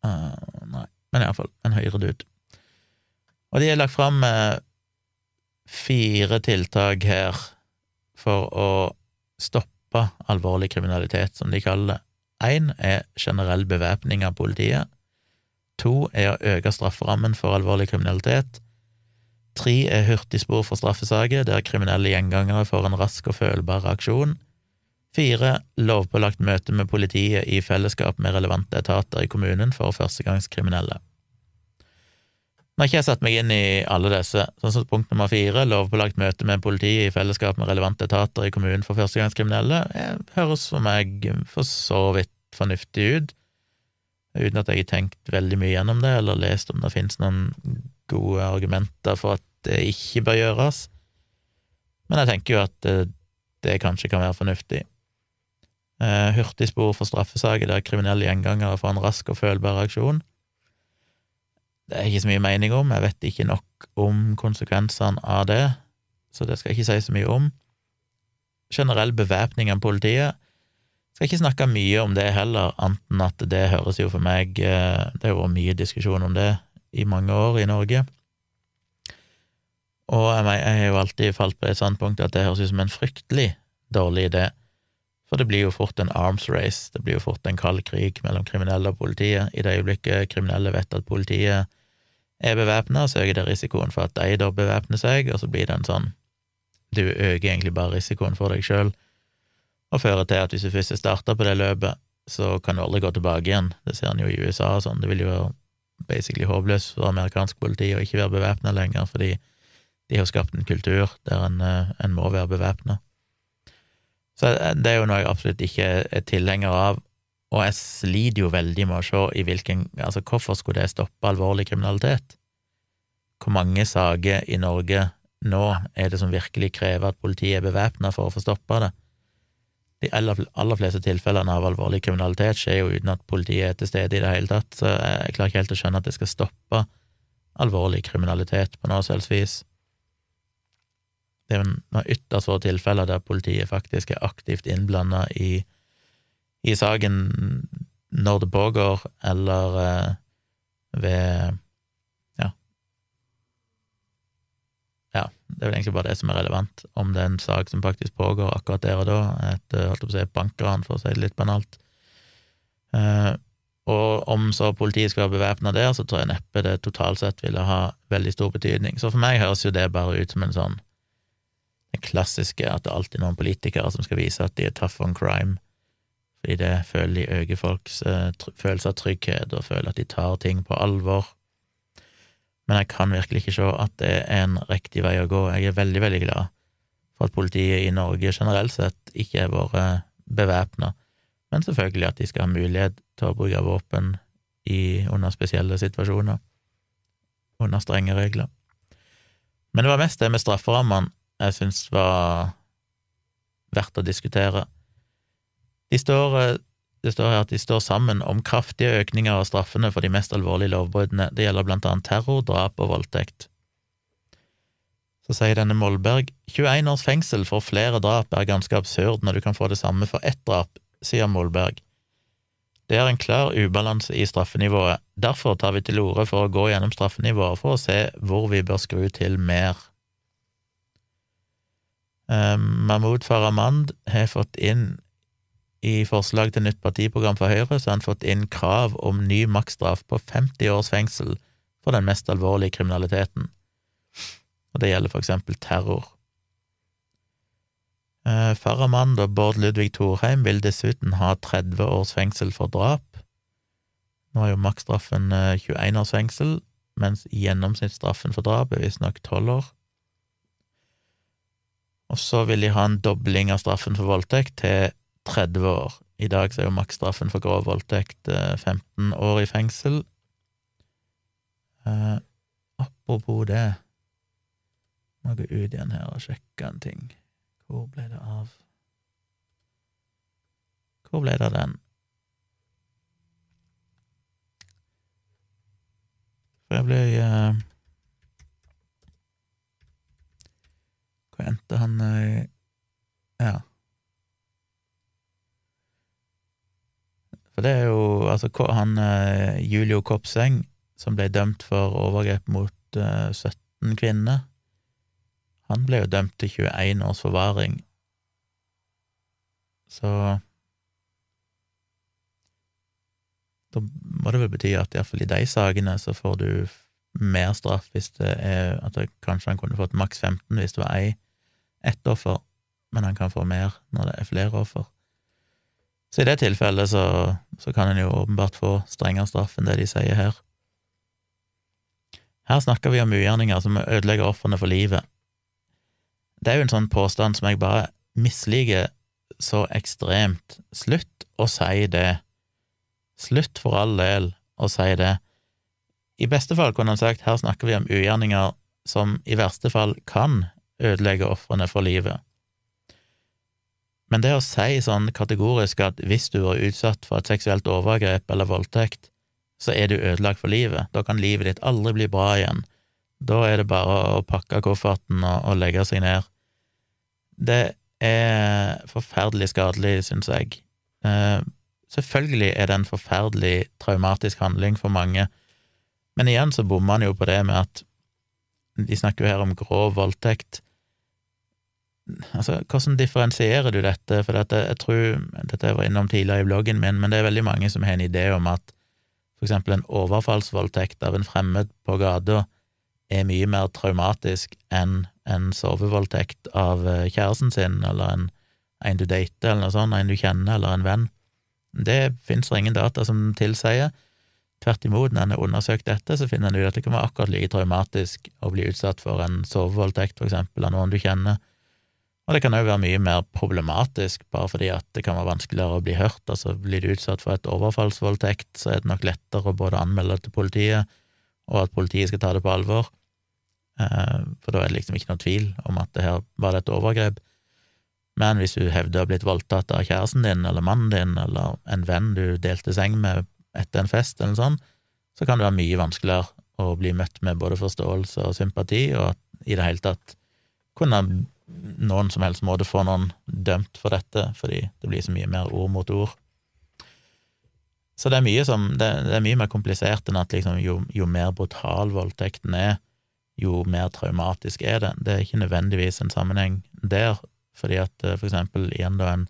Uh, nei, men iallfall en Høyre-dude. Og de har lagt fram uh, fire tiltak her for å stoppe alvorlig kriminalitet, som de kaller det. Én er generell bevæpning av politiet. To er å øke strafferammen for alvorlig kriminalitet. Tre er hurtigspor for straffesaker, der kriminelle gjengangere får en rask og følbar reaksjon. Fire lovpålagt møte med politiet i fellesskap med relevante etater i kommunen for førstegangskriminelle. Nå har ikke jeg satt meg inn i alle disse, sånn som punkt nummer fire, lovpålagt møte med politiet i fellesskap med relevante etater i kommunen for førstegangskriminelle, høres for meg for så vidt fornuftig ut, uten at jeg har tenkt veldig mye gjennom det, eller lest om det finnes noen gode argumenter for at det ikke bør gjøres, men jeg tenker jo at det, det kanskje kan være fornuftig. Eh, hurtigspor for straffesaker der kriminelle gjengangere får en rask og følbar reaksjon det er ikke så mye mening om, jeg vet ikke nok om konsekvensene av det, så det skal jeg ikke si så mye om. Generell bevæpning av politiet skal ikke snakke mye om det heller, anten at det høres jo for meg eh, Det har vært mye diskusjon om det i mange år i Norge. Og jeg, har jo alltid falt på et standpunkt at det høres ut som en fryktelig dårlig idé. For det blir jo fort en arms race, det blir jo fort en kald krig mellom kriminelle og politiet. I det øyeblikket kriminelle vet at politiet er bevæpna, så øker det risikoen for at de da bevæpner seg, og så blir det en sånn Du øker egentlig bare risikoen for deg sjøl, og fører til at hvis du først starter på det løpet, så kan du aldri gå tilbake igjen. Det ser en jo i USA og sånn. Det vil jo være basically håpløst for amerikansk politi å ikke være bevæpna lenger, fordi de har skapt en kultur der en, eh, en må være bevæpna. Så det er jo noe jeg absolutt ikke er tilhenger av, og jeg sliter jo veldig med å se i hvilken Altså, hvorfor skulle det stoppe alvorlig kriminalitet? Hvor mange saker i Norge nå er det som virkelig krever at politiet er bevæpna for å få stoppa det? De aller, aller fleste tilfellene av alvorlig kriminalitet skjer jo uten at politiet er til stede i det hele tatt, så jeg klarer ikke helt å skjønne at det skal stoppe alvorlig kriminalitet på noe selvs vis. Det er jo ytterst få tilfeller der politiet faktisk er aktivt innblanda i i saken når det pågår, eller eh, ved Ja. Ja, det er vel egentlig bare det som er relevant, om det er en sak som faktisk pågår akkurat der og da, et eh, holdt på å si bankran, for å si det litt banalt. Eh, og om så politiet skal være bevæpna der, så tror jeg neppe det totalt sett ville ha veldig stor betydning. Så for meg høres jo det bare ut som en sånn det klassiske at det alltid er noen politikere som skal vise at de er tough on crime fordi det føler de øker folks eh, følelse av trygghet og føler at de tar ting på alvor. Men jeg kan virkelig ikke se at det er en riktig vei å gå. Jeg er veldig, veldig glad for at politiet i Norge generelt sett ikke har vært bevæpna, men selvfølgelig at de skal ha mulighet til å bruke våpen i, under spesielle situasjoner, under strenge regler. Men det var mest det med strafferammene jeg syns var verdt å diskutere. De står, eh, det står her at de står sammen om kraftige økninger av straffene for de mest alvorlige lovbruddene. Det gjelder blant annet terror, drap og voldtekt. Så sier denne Molberg 21 års fengsel for flere drap er ganske absurd når du kan få det samme for ett drap, sier Molberg. Det er en klar ubalanse i straffenivået, derfor tar vi til orde for å gå gjennom straffenivået for å se hvor vi bør skru til mer. Um, Mahmoud Farahmand har fått inn i forslag til nytt partiprogram for Høyre så har han fått inn krav om ny maksstraff på 50 års fengsel for den mest alvorlige kriminaliteten, og det gjelder for eksempel terror. Eh, Farahmand og Bård Ludvig Thorheim vil dessuten ha 30 års fengsel for drap. Nå er jo maksstraffen 21 eh, års fengsel, mens gjennomsnittsstraffen for drap er visstnok 12 år. Og så vil de ha en dobling av straffen for voldtekt til 30 år. I dag så er jo maksstraffen for grov voldtekt 15 eh, år i fengsel. Eh, apropos det Må gå ut igjen her og sjekke en ting. Hvor ble det av Hvor ble det av den? For jeg ble uh, Hvor endte han uh, Ja. For det er jo altså han uh, Julio Kopseng, som ble dømt for overgrep mot 17 kvinner, han ble jo dømt til 21 års forvaring, så Da må det vel bety at iallfall i de sakene så får du mer straff hvis det er at det, kanskje han kunne fått maks 15 hvis det var ei, ett offer, men han kan få mer når det er flere offer. Så i det tilfellet så, så kan en jo åpenbart få strengere straff enn det de sier her. Her snakker vi om ugjerninger som ødelegger ofrene for livet. Det er jo en sånn påstand som jeg bare misliker så ekstremt. Slutt å si det. Slutt for all del å si det. I beste fall kunne han sagt her snakker vi om ugjerninger som i verste fall kan ødelegge ofrene for livet. Men det å si sånn kategorisk at hvis du er utsatt for et seksuelt overgrep eller voldtekt, så er du ødelagt for livet, da kan livet ditt aldri bli bra igjen, da er det bare å pakke kofferten og, og legge seg ned. Det er forferdelig skadelig, synes jeg. Eh, selvfølgelig er det en forferdelig traumatisk handling for mange, men igjen så bommer han jo på det med at de snakker jo her om grov voldtekt. Altså, hvordan differensierer du dette? For dette, jeg tror, dette var innom tidligere i bloggen min, men det er veldig mange som har en idé om at for eksempel en overfallsvoldtekt av en fremmed på gata er mye mer traumatisk enn en sovevoldtekt av eh, kjæresten sin, eller en, en du dater, eller noe sånt, en du kjenner, eller en venn. Det finnes det ingen data som tilsier. Tvert imot, når en har undersøkt dette, så finner en ut at det kan være akkurat like traumatisk å bli utsatt for en sovevoldtekt, for eksempel, av noen du kjenner. Og det kan òg være mye mer problematisk, bare fordi at det kan være vanskeligere å bli hørt. Altså, blir du utsatt for et overfallsvoldtekt, så er det nok lettere å både anmelde det til politiet, og at politiet skal ta det på alvor. Eh, for da er det liksom ikke noe tvil om at det her var et overgrep. Men hvis du hevder å ha blitt voldtatt av kjæresten din eller mannen din eller en venn du delte seng med etter en fest eller sånn, så kan det være mye vanskeligere å bli møtt med både forståelse og sympati, og at i det hele tatt kunne noen som helst måte få noen dømt for dette, fordi det blir så mye mer ord mot ord. Så det er mye, som, det, det er mye mer komplisert enn at liksom, jo, jo mer brutal voldtekten er, jo mer traumatisk er det. Det er ikke nødvendigvis en sammenheng der, fordi at eh, for eksempel igjen da en,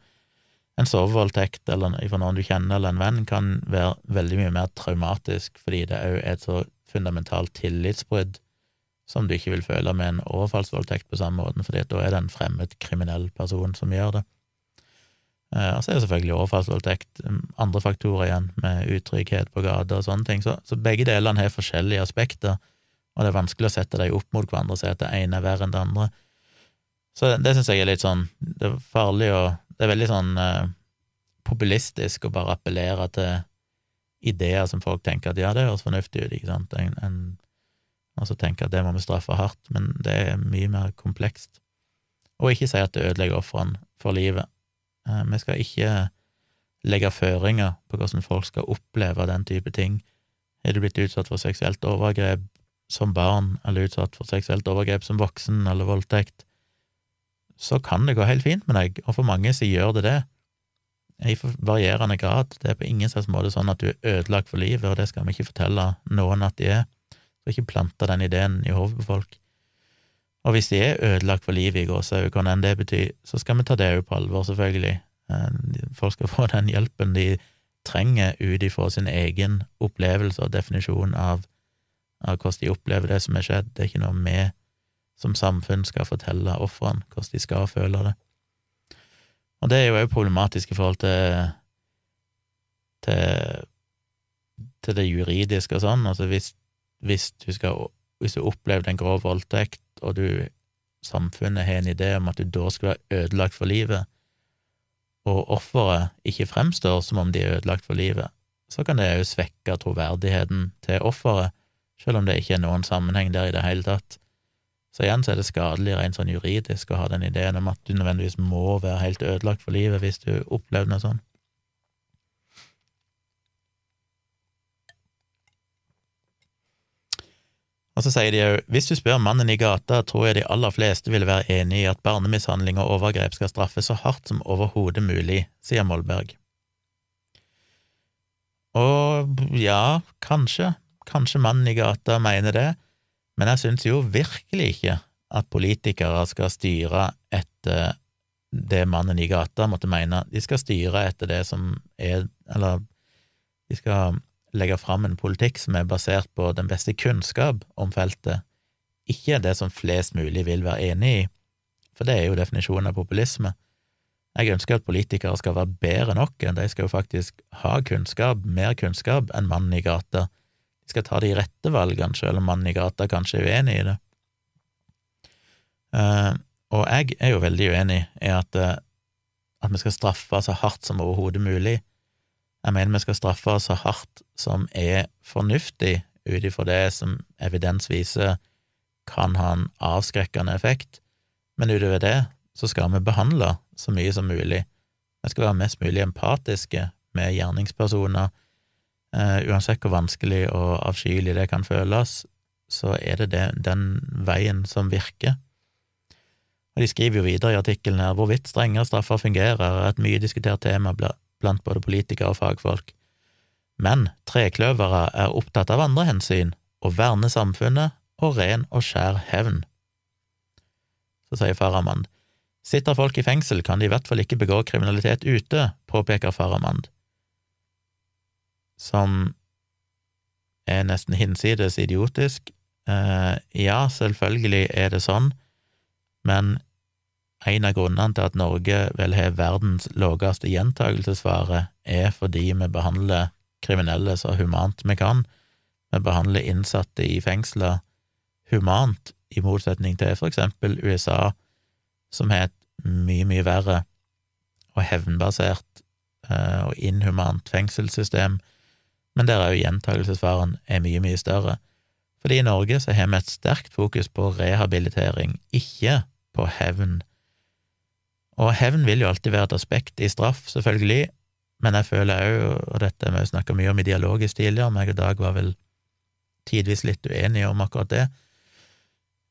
en sovevoldtekt eller fra noen du kjenner eller en venn kan være veldig mye mer traumatisk fordi det òg er et så fundamentalt tillitsbrudd som du ikke vil føle med en overfallsvoldtekt på samme måte, fordi da er det en fremmed kriminell person som gjør det. Eh, og så er det selvfølgelig overfallsvoldtekt, mm, andre faktorer igjen, med utrygghet på gata og sånne ting, så, så begge delene har forskjellige aspekter og det er vanskelig å sette dem opp mot hverandre og si at det ene er verre enn det andre. Så det, det syns jeg er litt sånn Det er farlig og Det er veldig sånn eh, populistisk å bare appellere til ideer som folk tenker at ja, det høres fornuftig ut, ikke sant, en, en, og tenke at det må vi straffe hardt, men det er mye mer komplekst. Og ikke si at det ødelegger ofrene for livet. Eh, vi skal ikke legge føringer på hvordan folk skal oppleve den type ting. Er du blitt utsatt for seksuelt overgrep, som barn eller utsatt for seksuelt overgrep som voksen eller voldtekt, så kan det gå helt fint med deg, og for mange så gjør det det, i varierende grad. Det er på ingen slags måte sånn at du er ødelagt for livet, og det skal vi ikke fortelle noen at de er. Skal ikke planta den ideen i hodet på folk. Og hvis de er ødelagt for livet i gåsehud, hva enn det betyr, så skal vi ta det på alvor, selvfølgelig. Folk skal få den hjelpen de trenger ut ifra sin egen opplevelse og definisjon av av hvordan de opplever det som er skjedd. Det er ikke noe vi som samfunn skal fortelle ofrene hvordan de skal føle det. Og det er jo òg problematisk i forhold til, til, til det juridiske og sånn. Altså hvis, hvis du skal hvis du opplever en grov voldtekt, og du samfunnet har en idé om at du da skal være ødelagt for livet, og offeret ikke fremstår som om de er ødelagt for livet, så kan det òg svekke troverdigheten til offeret selv om det ikke er noen sammenheng der i det hele tatt. Så igjen så er det skadelig rent sånn juridisk å ha den ideen om at du nødvendigvis må være helt ødelagt for livet hvis du opplever noe sånt. Og så sier de òg hvis du spør mannen i gata, tror jeg de aller fleste vil være enig i at barnemishandling og overgrep skal straffes så hardt som overhodet mulig, sier Molberg. Og ja, kanskje, kanskje mannen i gata mener det, men jeg syns jo virkelig ikke at politikere skal styre etter det mannen i gata måtte mene. De skal styre etter det som er Eller de skal legge fram en politikk som er basert på den beste kunnskap om feltet, ikke det som flest mulig vil være enig i, for det er jo definisjonen av populisme. Jeg ønsker at politikere skal være bedre enn de skal jo faktisk ha kunnskap, mer kunnskap enn mannen i gata. De skal ta de rette valgene, selv om mannen i gata kanskje er uenig i det. Uh, og jeg er jo veldig uenig i at, uh, at vi skal straffe så hardt som overhodet mulig. Jeg mener vi skal straffe så hardt som er fornuftig ut ifra det som evidens viser kan ha en avskrekkende effekt, men utover det så skal vi behandle så mye som mulig. Vi skal være mest mulig empatiske med gjerningspersoner. Uh, uansett hvor vanskelig og avskyelig det kan føles, så er det, det den veien som virker. Og De skriver jo videre i artikkelen her hvorvidt strengere straffer fungerer, er et mye diskutert tema blant både politikere og fagfolk. Men trekløvere er opptatt av andre hensyn, å verne samfunnet og ren og skjær hevn. Så sier Farahmand, sitter folk i fengsel, kan de i hvert fall ikke begå kriminalitet ute, påpeker Farahmand, som er nesten hinsides idiotisk. Eh, ja, selvfølgelig er det sånn, men en av grunnene til at Norge vel har verdens laveste gjentagelsesfare, er fordi vi behandler kriminelle så humant vi kan. Vi behandler innsatte i fengsler humant, i motsetning til for eksempel USA, som har et mye, mye verre og hevnbasert eh, og inhumant fengselssystem, men der òg gjentagelsesfaren er mye, mye større. Fordi i Norge så har vi et sterkt fokus på rehabilitering, ikke på hevn og hevn vil jo alltid være et aspekt i straff, selvfølgelig, men jeg føler òg, og dette har vi snakka mye om i dialogisk tidligere, meg og Dag var vel tidvis litt uenige om akkurat det.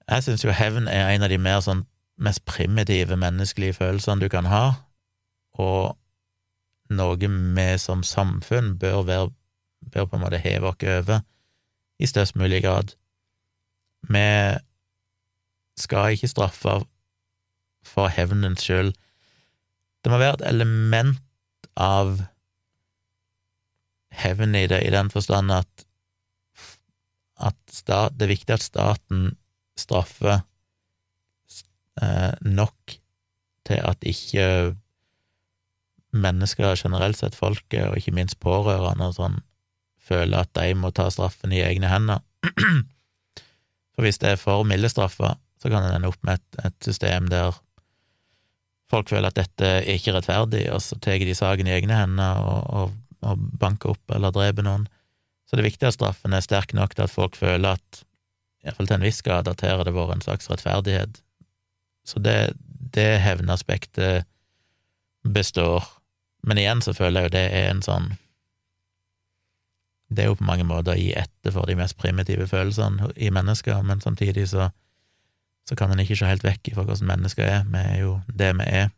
Jeg syns jo hevn er en av de mer sånn mest primitive menneskelige følelsene du kan ha, og noe vi som samfunn bør, være, bør på en måte heve oss over i størst mulig grad. Vi skal ikke straffe for hevnens skyld. Det må være et element av hevn i det, i den forstand at, at stat, det er viktig at staten straffer eh, nok til at ikke mennesker generelt sett, folket, og ikke minst pårørende og sånn, føler at de må ta straffen i egne hender. For hvis det er for milde straffer, så kan en ende opp med et, et system der folk føler at dette er ikke rettferdig, og så tar de saken i egne hender og, og, og, banker opp eller dreper noen. Så det er viktig at straffen er sterk nok til at folk føler at, iallfall til en viss grad, at her har det vært en slags rettferdighet. Så det, det hevnaspektet består. Men igjen så føler jeg jo det er en sånn Det er jo på mange måter å gi etter for de mest primitive følelsene i mennesker, men samtidig så så kan en ikke se helt vekk fra hvordan mennesker er. Vi er jo det vi er,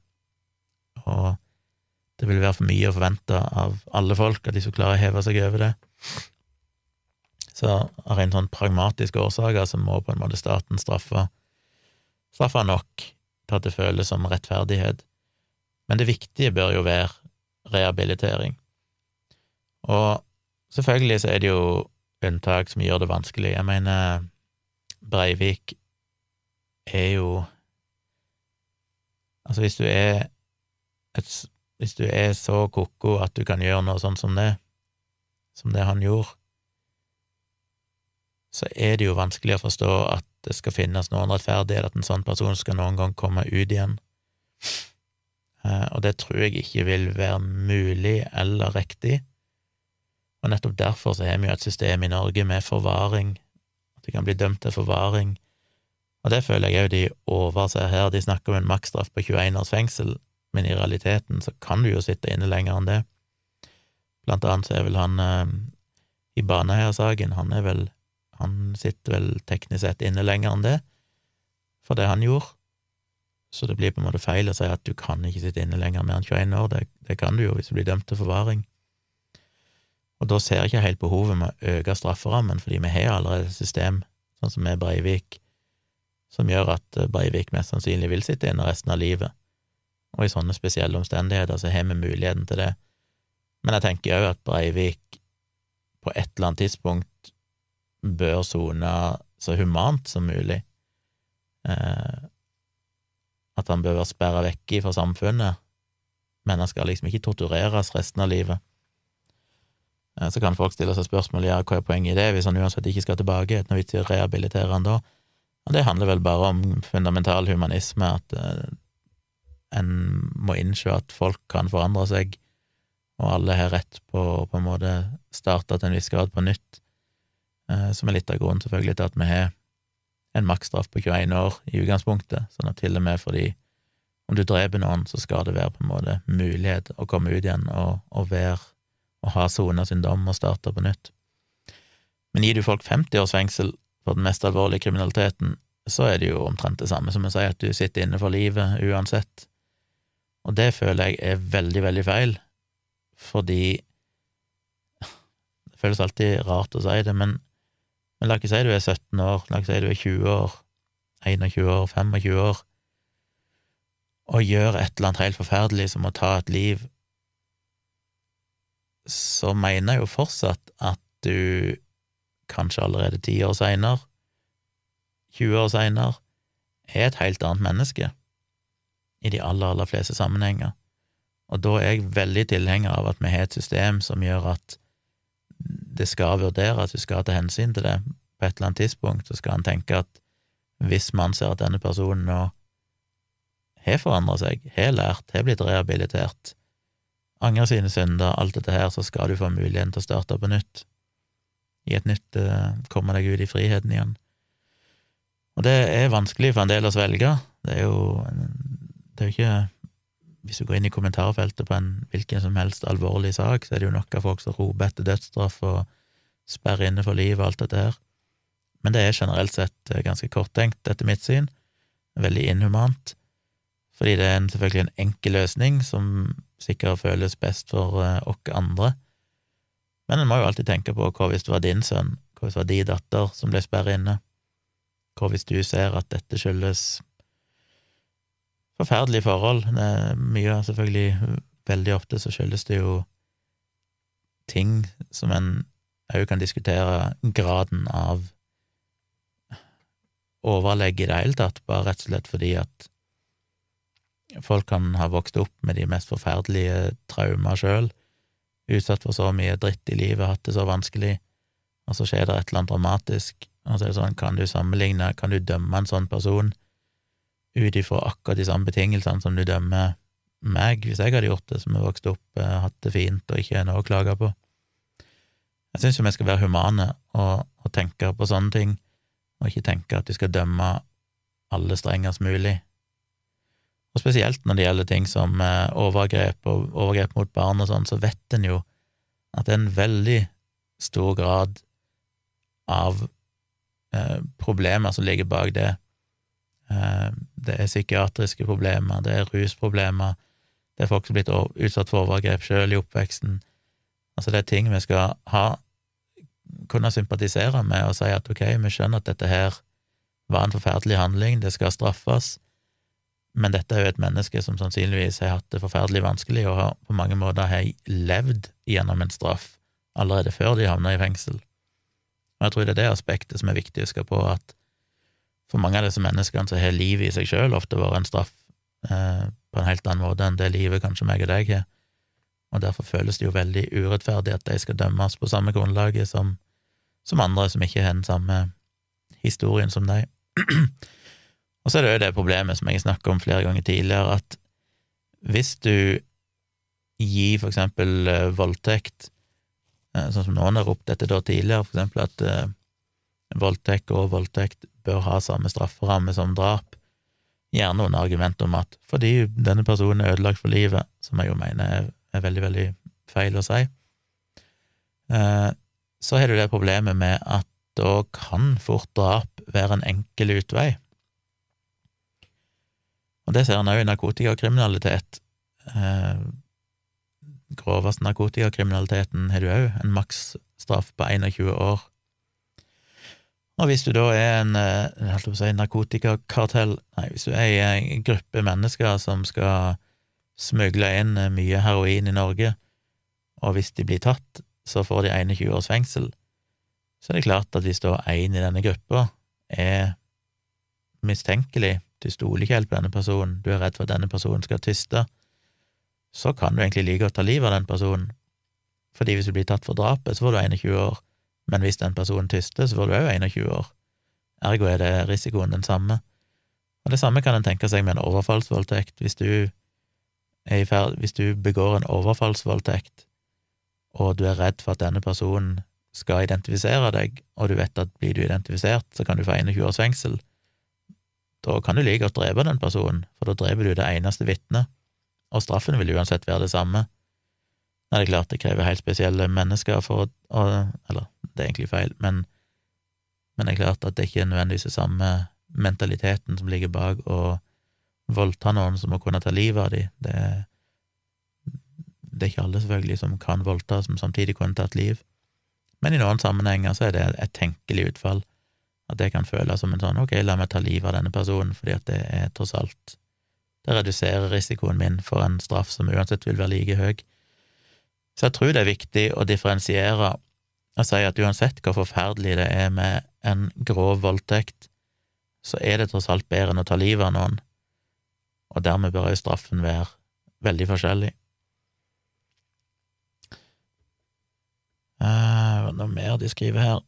og det vil være for mye å forvente av alle folk at de skal klare å heve seg over det. Så av rent sånn pragmatiske årsaker så må på en måte staten straffe, straffe nok til at det føles som rettferdighet. Men det viktige bør jo være rehabilitering. Og selvfølgelig så er det jo unntak som gjør det vanskelig. Jeg mener, Breivik er jo Altså, hvis du er et, Hvis du er så ko-ko at du kan gjøre noe sånn som det, som det han gjorde, så er det jo vanskelig å forstå at det skal finnes noen rettferdighet, at en sånn person skal noen gang komme ut igjen. Eh, og det tror jeg ikke vil være mulig eller riktig. Og nettopp derfor så har vi jo et system i Norge med forvaring, at det kan bli dømt til forvaring Og det føler jeg òg de overser her. De snakker om en maksstraff på 21 års fengsel, men i realiteten så kan du jo sitte inne lenger enn det. Blant annet så er vel han eh, i Baneheia-saken, han er vel Han sitter vel teknisk sett inne lenger enn det, for det han gjorde. Så det blir på en måte feil å si at du kan ikke sitte inne lenger mer enn 21 år. Det, det kan du jo hvis du blir dømt til forvaring. Og da ser jeg ikke helt behovet med å øke strafferammen, fordi vi har allerede et system, sånn som med Breivik, som gjør at eh, Breivik mest sannsynlig vil sitte inne resten av livet. Og i sånne spesielle omstendigheter så har vi muligheten til det. Men jeg tenker òg at Breivik på et eller annet tidspunkt bør sone så humant som mulig. Eh, at han bør være sperra vekk fra samfunnet, men han skal liksom ikke tortureres resten av livet. Eh, så kan folk stille seg spørsmål ja, hva er poenget i det, hvis han uansett ikke skal tilbake, noe vits i å rehabilitere han da? Og det handler vel bare om fundamental humanisme, at eh, en må innse at folk kan forandre seg, og alle har rett på å på en måte starte til en viss grad på nytt, eh, som er litt av grunnen selvfølgelig til at vi har en maksstraff på 21 år i utgangspunktet, sånn at til og med fordi om du dreper noen, så skal det være på en måte mulighet å komme ut igjen og, og være og ha sona sin dom og starte på nytt. Men gir du folk 50 års fengsel for den mest alvorlige kriminaliteten, så er det jo omtrent det samme som å si at du sitter inne for livet uansett. Og det føler jeg er veldig, veldig feil, fordi Det føles alltid rart å si det, men, men la ikke si du er 17 år, la ikke si du er 20 år, 21 år, 25 år, og gjør et eller annet helt forferdelig som å ta et liv, så mener jeg jo fortsatt at du kanskje allerede ti år seinere, 20 år seinere, er et helt annet menneske i de aller, aller fleste sammenhenger. Og da er jeg veldig tilhenger av at vi har et system som gjør at det skal vurderes, vi skal ta hensyn til det. På et eller annet tidspunkt så skal en tenke at hvis man ser at denne personen nå har forandra seg, har lært, har blitt rehabilitert, angrer sine synder, alt dette her, så skal du få muligheten til å starte på nytt. I et nytt uh, komme deg ut i friheten igjen. Og det er vanskelig for en del å svelge. Det er jo Det er jo ikke hvis du går inn i kommentarfeltet på en hvilken som helst alvorlig sak, så er det jo nok av folk som roper etter dødsstraff og sperrer inne for livet og alt dette her. Men det er generelt sett eh, ganske korttenkt, etter mitt syn. Veldig inhumant. Fordi det er en, selvfølgelig en enkel løsning som sikkert føles best for uh, oss andre. Men en må jo alltid tenke på hva hvis det var din sønn, hva hvis det var din datter som ble sperret inne? Hva hvis du ser at dette skyldes forferdelige forhold. Det er mye, selvfølgelig, veldig ofte så skyldes det jo ting som en òg kan diskutere graden av overlegg i det hele tatt, bare rett og slett fordi at folk kan ha vokst opp med de mest forferdelige traumer sjøl, utsatt for så mye dritt i livet, hatt det så vanskelig, og så skjer det et eller annet dramatisk, og så er det sånn, kan du sammenligne, kan du dømme en sånn person ut ifra akkurat de samme betingelsene som du dømmer meg, hvis jeg hadde gjort det, som har vokst opp, eh, hatt det fint og ikke noe å klage på. Jeg syns jo vi skal være humane og, og, tenke på sånne ting, og ikke tenke at vi skal dømme alle strengest mulig. Og spesielt når det gjelder ting som eh, overgrep og overgrep mot barn og sånn, så vet en jo at det er en veldig stor grad av eh, problemer som ligger bak det. Eh, det er psykiatriske problemer, det er rusproblemer, det er folk som er blitt utsatt for overgrep sjøl i oppveksten. Altså, det er ting vi skal ha, kunne sympatisere med og si at ok, vi skjønner at dette her var en forferdelig handling, det skal straffes, men dette er jo et menneske som sannsynligvis har hatt det forferdelig vanskelig og har på mange måter har levd gjennom en straff allerede før de havner i fengsel. Og jeg tror det er det aspektet som er viktig å huske på, at for mange av disse menneskene så har livet i seg sjøl ofte vært en straff eh, på en helt annen måte enn det livet kanskje meg og deg har, og derfor føles det jo veldig urettferdig at de skal dømmes på samme grunnlaget som, som andre som ikke har den samme historien som deg. og så er det jo det problemet som jeg har snakket om flere ganger tidligere, at hvis du gir for eksempel eh, voldtekt, eh, sånn som noen har ropt dette da tidligere, for eksempel at eh, voldtekt og voldtekt bør ha samme strafferamme som drap, gjerne under argument om at fordi denne personen er ødelagt for livet, som jeg jo mener er, veldig, veldig feil å si, så har du det problemet med at da kan fort drap være en enkel utvei. Og det ser en òg i narkotikakriminalitet. Eh, groveste narkotikakriminaliteten har du òg en maksstraff på 21 år. Og hvis du da er en eh, si, narkotikakartell Nei, hvis du er i en gruppe mennesker som skal smugle inn eh, mye heroin i Norge, og hvis de blir tatt, så får de 21 års fengsel, så er det klart at hvis da én i denne gruppa er mistenkelig, du stoler ikke helt på denne personen, du er redd for at denne personen skal tyste, så kan du egentlig like godt ta livet av den personen, fordi hvis du blir tatt for drapet, så får du 21 år, men hvis den personen tyster, så får du òg 21 år. Ergo er det risikoen den samme. Og det samme kan en tenke seg med en overfallsvoldtekt. Hvis du, er ferd, hvis du begår en overfallsvoldtekt, og du er redd for at denne personen skal identifisere deg, og du vet at blir du identifisert, så kan du få 21 års fengsel, da kan du like godt drepe den personen, for da dreper du det eneste vitnet, og straffen vil uansett være det samme. Det er klart det krever helt spesielle mennesker for å Eller, det er egentlig feil, men, men det er klart at det ikke er nødvendigvis den samme mentaliteten som ligger bak å voldta noen som må kunne ta livet av dem. Det, det er ikke alle, selvfølgelig, som kan voldta, som samtidig kunne tatt liv. Men i noen sammenhenger så er det et tenkelig utfall, at det kan føles som en sånn ok, la meg ta livet av denne personen, fordi at det er tross alt Det reduserer risikoen min for en straff som uansett vil være like høy. Så jeg tror det er viktig å differensiere og si at uansett hvor forferdelig det er med en grov voldtekt, så er det tross alt bedre enn å ta livet av noen, og dermed bør jo straffen være veldig forskjellig. Uh, noe mer de skriver her?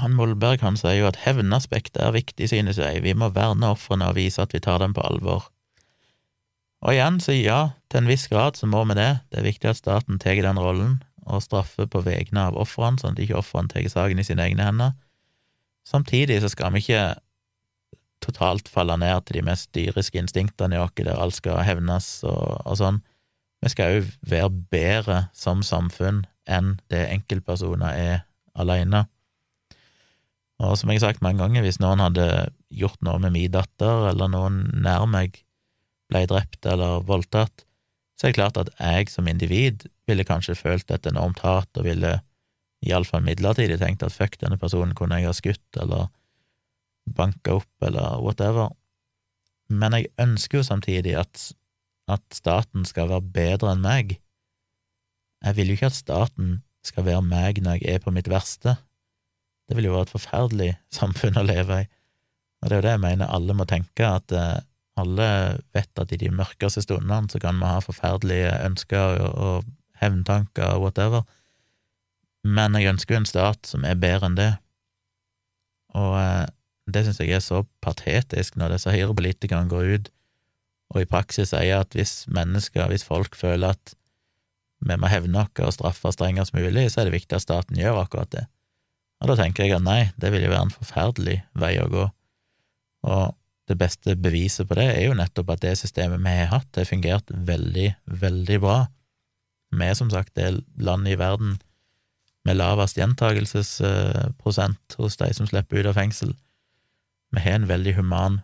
Han Molberg han sier jo at hevnaspektet er viktig, synes jeg, vi må verne ofrene og vise at vi tar dem på alvor. Og igjen, så ja, til en viss grad så må vi det. Det er viktig at staten tar den rollen og straffer på vegne av ofrene, sånn at ikke ofrene tar saken i sine egne hender. Samtidig så skal vi ikke totalt falle ned til de mest dyriske instinktene i oss, der alt skal hevnes og, og sånn. Vi skal òg være bedre som samfunn enn det enkeltpersoner er alene. Og som jeg har sagt mange ganger, hvis noen hadde gjort noe med min datter, eller noen nær meg, ble drept eller voldtatt, så er det klart at jeg som individ ville kanskje følt et enormt hat og ville iallfall midlertidig tenkt at fuck, denne personen kunne jeg ha skutt eller banka opp eller whatever. Men jeg ønsker jo samtidig at, at staten skal være bedre enn meg. Jeg vil jo ikke at staten skal være meg når jeg er på mitt verste. Det vil jo vært et forferdelig samfunn å leve i. Og det er jo det jeg mener alle må tenke, at eh, alle vet at i de mørkeste stundene så kan vi ha forferdelige ønsker og, og hevntanker og whatever, men jeg ønsker jo en stat som er bedre enn det, og eh, det synes jeg er så patetisk når disse høyrepolitikerne går ut og i praksis sier at hvis mennesker, hvis folk føler at vi må hevne oss og straffe strengest mulig, så er det viktig at staten gjør akkurat det. Og da tenker jeg at nei, det vil jo være en forferdelig vei å gå, og det beste beviset på det er jo nettopp at det systemet vi har hatt, det har fungert veldig, veldig bra. Vi er som sagt det landet i verden med lavest gjentagelsesprosent hos de som slipper ut av fengsel. Vi har en veldig human,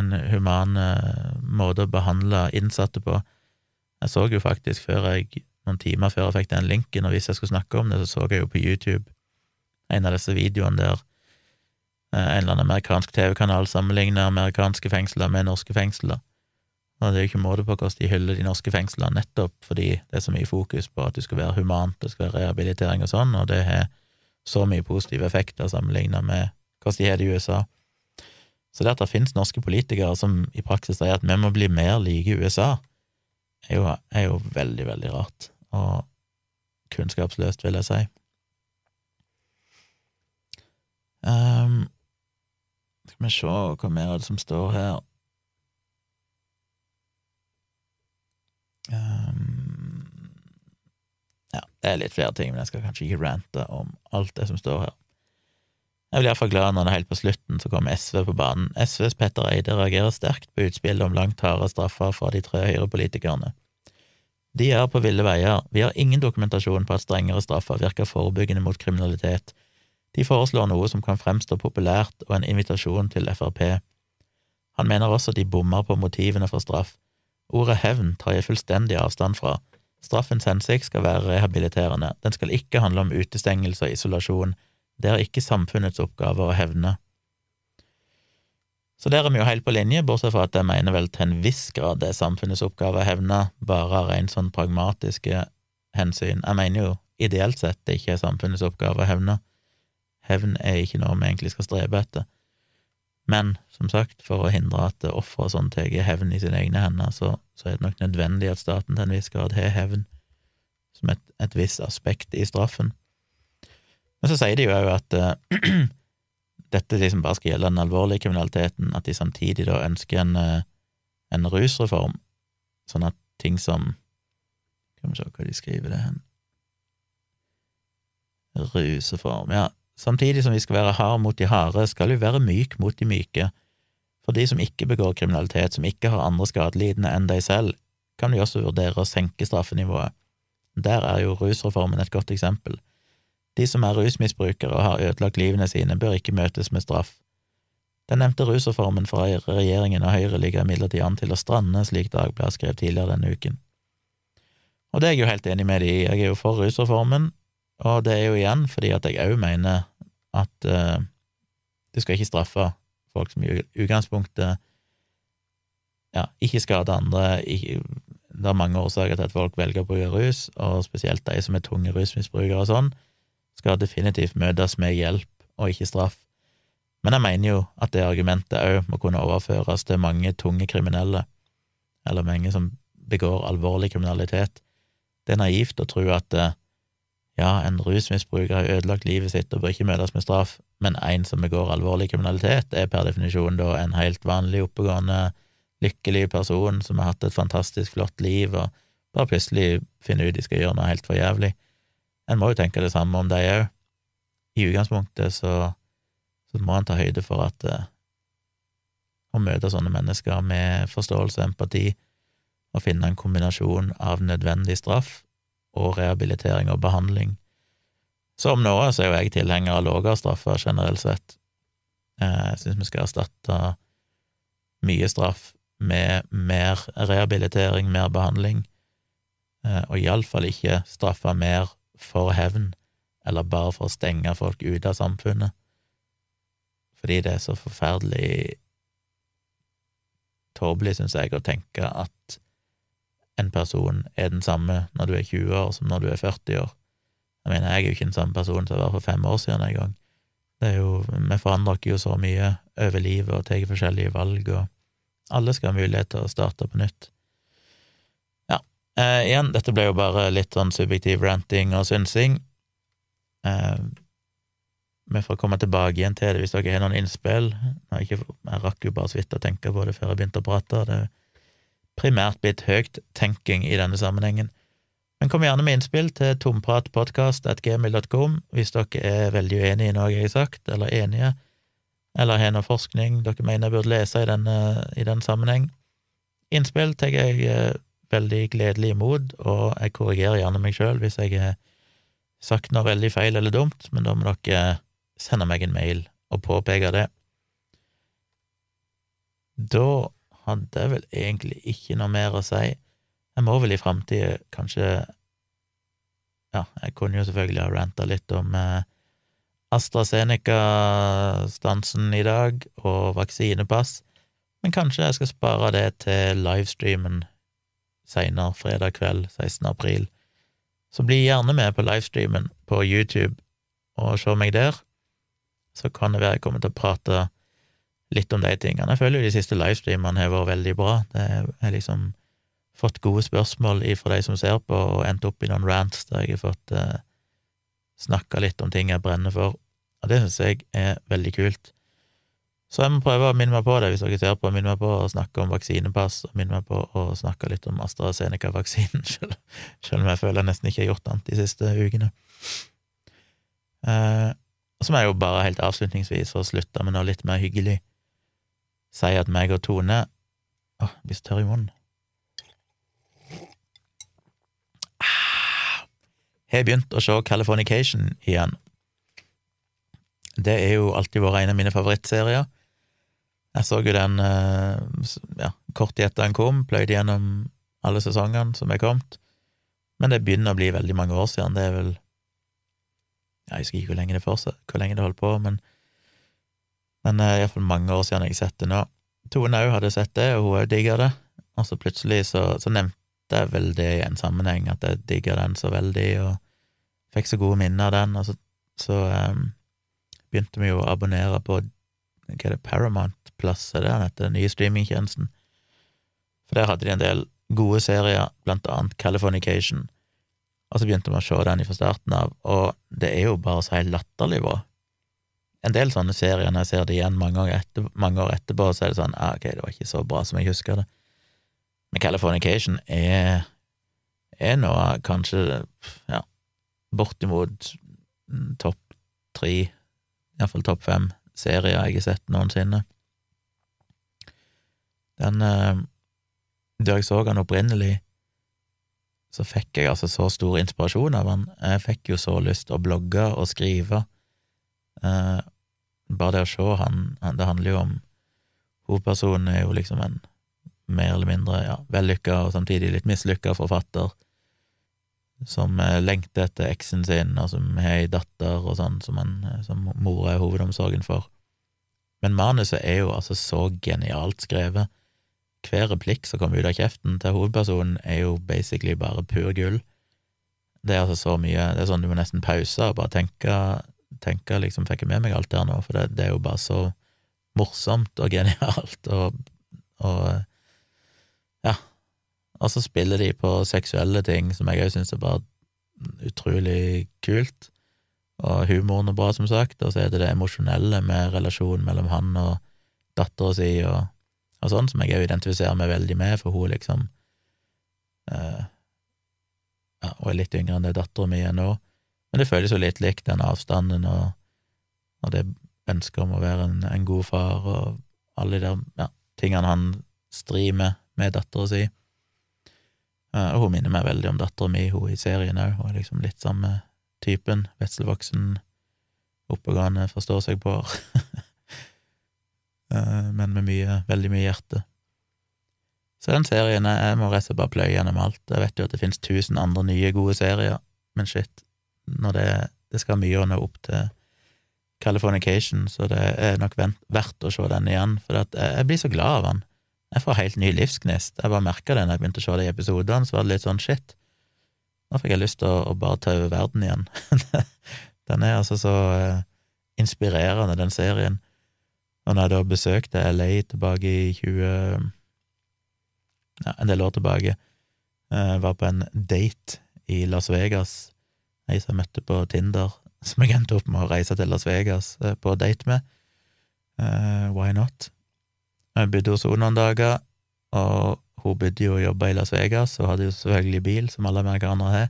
en human uh, måte å behandle innsatte på. Jeg så jo faktisk før jeg, noen timer før jeg fikk den linken, og hvis jeg skulle snakke om det, så så jeg jo på YouTube en av disse videoene der Eh, en eller annen amerikansk TV-kanal sammenligner amerikanske fengsler med norske fengsler. Og det er jo ikke måte på hvordan de hyller de norske fengslene, nettopp fordi det er så mye fokus på at det skal være humant, det skal være rehabilitering og sånn, og det har så mye positive effekter sammenlignet med hvordan de har det i USA. Så det at det finnes norske politikere som i praksis sier at vi må bli mer like USA, er jo, er jo veldig, veldig rart, og kunnskapsløst, vil jeg si. Um, skal vi se hva mer er det som står her. Um, ja, det er litt flere ting, men jeg skal kanskje ikke rante om alt det som står her. Jeg blir iallfall glad når det er helt på slutten så kommer SV på banen. SVs Petter Eide reagerer sterkt på utspillet om langt hardere straffer fra de tre høyrepolitikerne. De er på ville veier, vi har ingen dokumentasjon på at strengere straffer virker forebyggende mot kriminalitet. De foreslår noe som kan fremstå populært og en invitasjon til Frp. Han mener også de bommer på motivene for straff. Ordet hevn tar jeg fullstendig avstand fra. Straffens hensikt skal være rehabiliterende, den skal ikke handle om utestengelse og isolasjon, det er ikke samfunnets oppgave å hevne. Så der er vi jo helt på linje, bortsett fra at jeg mener vel til en viss grad det er samfunnets oppgave å hevne, bare av rent sånn pragmatiske hensyn. Jeg mener jo ideelt sett det ikke er samfunnets oppgave å hevne. Hevn er ikke noe vi egentlig skal strebe etter. Men som sagt, for å hindre at ofre og sånn tar hevn i sine egne hender, så, så, er det nok nødvendig at staten til en viss grad har hevn som et, et visst aspekt i straffen. Men så sier de jo òg at uh, dette liksom bare skal gjelde den alvorlige kriminaliteten, at de samtidig da ønsker en, uh, en rusreform, sånn at ting som Skal vi se hva de skriver det hen Rusreform, ja. Samtidig som vi skal være hard mot de harde, skal vi være myk mot de myke. For de som ikke begår kriminalitet, som ikke har andre skadelidende enn de selv, kan vi også vurdere å senke straffenivået. Der er jo rusreformen et godt eksempel. De som er rusmisbrukere og har ødelagt livene sine, bør ikke møtes med straff. Den nevnte rusreformen fra regjeringen og Høyre ligger imidlertid an til å strande, slik Dagbladet skrev tidligere denne uken. Og det er jeg jo helt enig med de i, jeg er jo for rusreformen, og det er jo igjen fordi at jeg òg mener at uh, du skal ikke straffe folk som i utgangspunktet ja, ikke skader andre, ikke, det er mange årsaker til at folk velger å bruke rus, og spesielt de som er tunge rusmisbrukere og sånn, skal definitivt møtes med hjelp og ikke straff. Men jeg mener jo at det argumentet òg må kunne overføres til mange tunge kriminelle, eller mange som begår alvorlig kriminalitet. Det er naivt å tro at eh, ja, en rusmisbruker har ødelagt livet sitt og bør ikke møtes med straff, men en som begår alvorlig kriminalitet, er per definisjon da en helt vanlig, oppegående, lykkelig person som har hatt et fantastisk flott liv, og bare plutselig finner ut de skal gjøre noe helt for jævlig. En må jo tenke det samme om de òg. I utgangspunktet så, så, må en ta høyde for at eh, å møte sånne mennesker med forståelse og empati, og finne en kombinasjon av nødvendig straff og rehabilitering og behandling. Som nå så er jo jeg tilhenger av lavere straffer generelt sett. Eh, jeg syns vi skal erstatte mye straff med mer rehabilitering, mer behandling, eh, og iallfall ikke straffe mer for hevn, eller bare for å stenge folk ute av samfunnet, fordi det er så forferdelig tåpelig, syns jeg, å tenke at en person er den samme når du er 20 år som når du er 40 år. Jeg mener, jeg er jo ikke den samme personen som jeg var for fem år siden engang. Det er jo, vi forandrer oss jo så mye over livet og tar forskjellige valg, og alle skal ha mulighet til å starte på nytt. Eh, igjen, dette ble jo bare litt sånn subjektiv ranting og synsing. Eh, vi får komme tilbake igjen til det hvis dere har noen innspill. Jeg, ikke, jeg rakk jo bare så vidt å tenke på det før jeg begynte å prate. Det primært blitt høyt tenking i denne sammenhengen. Men kom gjerne med innspill til tompratpodkast.gmil.com hvis dere er veldig uenige i noe jeg har sagt, eller enige, eller har noe forskning dere mener jeg burde lese i denne, i denne sammenheng. Innspill tar jeg eh, veldig gledelig imot, og jeg korrigerer gjerne meg sjøl hvis jeg har sagt noe veldig feil eller dumt, men da må dere sende meg en mail og påpeke det. Da hadde vel egentlig ikke noe mer å si. Jeg må vel i framtida kanskje Ja, jeg kunne jo selvfølgelig ha ranta litt om eh, AstraZeneca-stansen i dag og vaksinepass, men kanskje jeg skal spare det til livestreamen seinere, fredag kveld 16. april. Så bli gjerne med på livestreamen på YouTube og se meg der. Så kan det være jeg kommer til å prate litt om de tingene. Jeg føler jo de siste livestreamene har vært veldig bra. Det har liksom fått gode spørsmål fra de som ser på, og endt opp i noen rants der jeg har fått eh, snakka litt om ting jeg brenner for, og det syns jeg er veldig kult. Så jeg må prøve å minne meg på det, hvis dere ser på, minne meg på å snakke om vaksinepass, og minne meg på å snakke litt om AstraZeneca-vaksinen, selv, selv om jeg føler jeg nesten ikke har gjort annet de siste ukene. Eh, Og så må jeg jo bare helt avslutningsvis, for å slutte med noe litt mer hyggelig, si at meg og Tone Åh, oh, blir så tørr i munnen. Ah, har begynt å se Californication igjen. Det er jo alltid vært en av mine favorittserier. Jeg så jo den eh, ja, kort etter den kom, pløyde gjennom alle sesongene som er kommet, men det begynner å bli veldig mange år siden. Det er vel Jeg husker ikke hvor lenge det for, hvor lenge det holdt på, men, men uh, iallfall mange år siden jeg har sett det nå. Tone òg hadde sett det, og hun òg digga det, og så plutselig så, så, nevnte jeg vel det i en sammenheng, at jeg digga den så veldig, og fikk så gode minner av den, og så, så um, begynte vi jo å abonnere på hva er det, Paramount Plus, er det han heter, den nye streamingtjenesten. For der hadde de en del gode serier, blant annet Californication, og så begynte vi å se den fra starten av, og det er jo bare så helt latterlig bra. En del sånne serier, når jeg ser det igjen mange år, etter, mange år etterpå, så er det sånn ah, ok, det var ikke så bra som jeg husker det. Men Californication er, er nå kanskje, ja, bortimot topp tre, iallfall topp fem serier jeg har sett noensinne. Den eh, Da jeg så han opprinnelig, så fikk jeg altså så stor inspirasjon av han. Jeg fikk jo så lyst å blogge og skrive. Eh, bare det å se han, han Det handler jo om Hovedpersonen er jo liksom en mer eller mindre ja, vellykka og samtidig litt mislykka forfatter som eh, lengter etter eksen sin, og som har ei datter og sånn, som, han, eh, som mora er hovedomsorgen for. Men manuset er jo altså så genialt skrevet. Hver replikk som kommer ut av kjeften til hovedpersonen, er jo basically bare pur gull. Det er altså så mye Det er sånn du må nesten pause og bare tenke, tenke liksom Fikk jeg med meg alt her nå? For det, det er jo bare så morsomt og genialt og, og Ja. Og så spiller de på seksuelle ting som jeg òg syns er bare utrolig kult og humoren er bra, som sagt, og så er det det emosjonelle med relasjonen mellom han og dattera si og, og, sånn, som jeg òg identifiserer meg veldig med, for hun liksom eh, Ja, hun er litt yngre enn det dattera mi er nå, men det føles jo litt likt, den avstanden og, og det ønsket om å være en, en, god far og alle de der ja, tingene han strir med med dattera si. Uh, og hun minner meg veldig om dattera mi, hun i serien òg, hun er liksom litt samme typen, Vetselvoksen oppegående, forstår seg på, eh, men med mye, veldig mye hjerte. Så den serien Jeg må rett og slett bare pløye gjennom alt. Jeg vet jo at det finnes tusen andre nye, gode serier, men shit, når det, det skal mye å nå opp til Californication, så det er nok verdt å se den igjen, for jeg blir så glad av den. Jeg får helt ny livsgnist. Jeg bare merka det når jeg begynte å se de episodene, så var det litt sånn shit, nå fikk jeg lyst til å, å bare ta over verden igjen. den er altså så eh, inspirerende, den serien. Og når jeg da besøkte LA tilbake i 20 ja, en del år tilbake, eh, var på en date i Las Vegas, ei som jeg møtte på Tinder, som jeg endte opp med å reise til Las Vegas uh, på date med. why not? Jeg bodde hos henne noen dager, og hun bodde jo og jobba i Las Vegas og hadde jo selvfølgelig bil, som alle amerikanere har.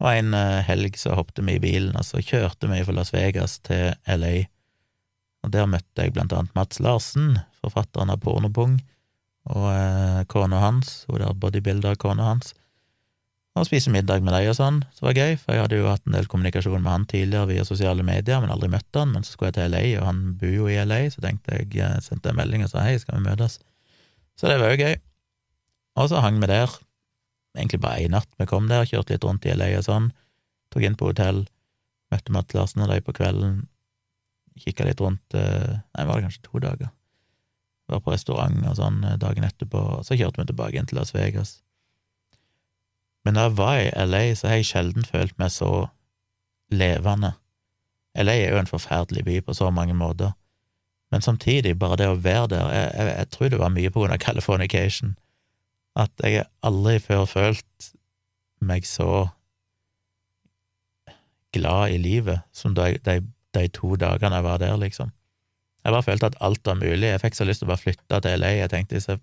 Og en eh, helg så hoppet vi i bilen, og så kjørte vi fra Las Vegas til LA. Og der møtte jeg blant annet Mats Larsen, forfatteren av Pornopung, og eh, kona hans, hun der bodybuilder-kona hans, og spise middag med dem og sånn, så var det gøy, for jeg hadde jo hatt en del kommunikasjon med han tidligere via sosiale medier, men aldri møtt han, men så skulle jeg til LA, og han bor jo i LA, så tenkte jeg eh, sendte en melding og sa hei, skal vi møtes? Så det var jo gøy. Og så hang vi der, egentlig bare én natt. Vi kom der, kjørte litt rundt i LA og sånn, tok inn på hotell, møtte Matt Larsen og de på kvelden, kikka litt rundt eh, Nei, var det kanskje to dager? Var på restaurant og sånn eh, dagen etterpå, og så kjørte vi tilbake inn til Las Vegas. Men da jeg var i LA, så har jeg sjelden følt meg så levende. LA er jo en forferdelig by på så mange måter, men samtidig, bare det å være der Jeg, jeg, jeg tror det var mye på grunn av Californication at jeg aldri før følt meg så glad i livet som de, de, de, to dagene jeg var der, liksom. Jeg bare følte at alt var mulig. Jeg fikk så lyst til å bare flytte til LA. Jeg tenkte så,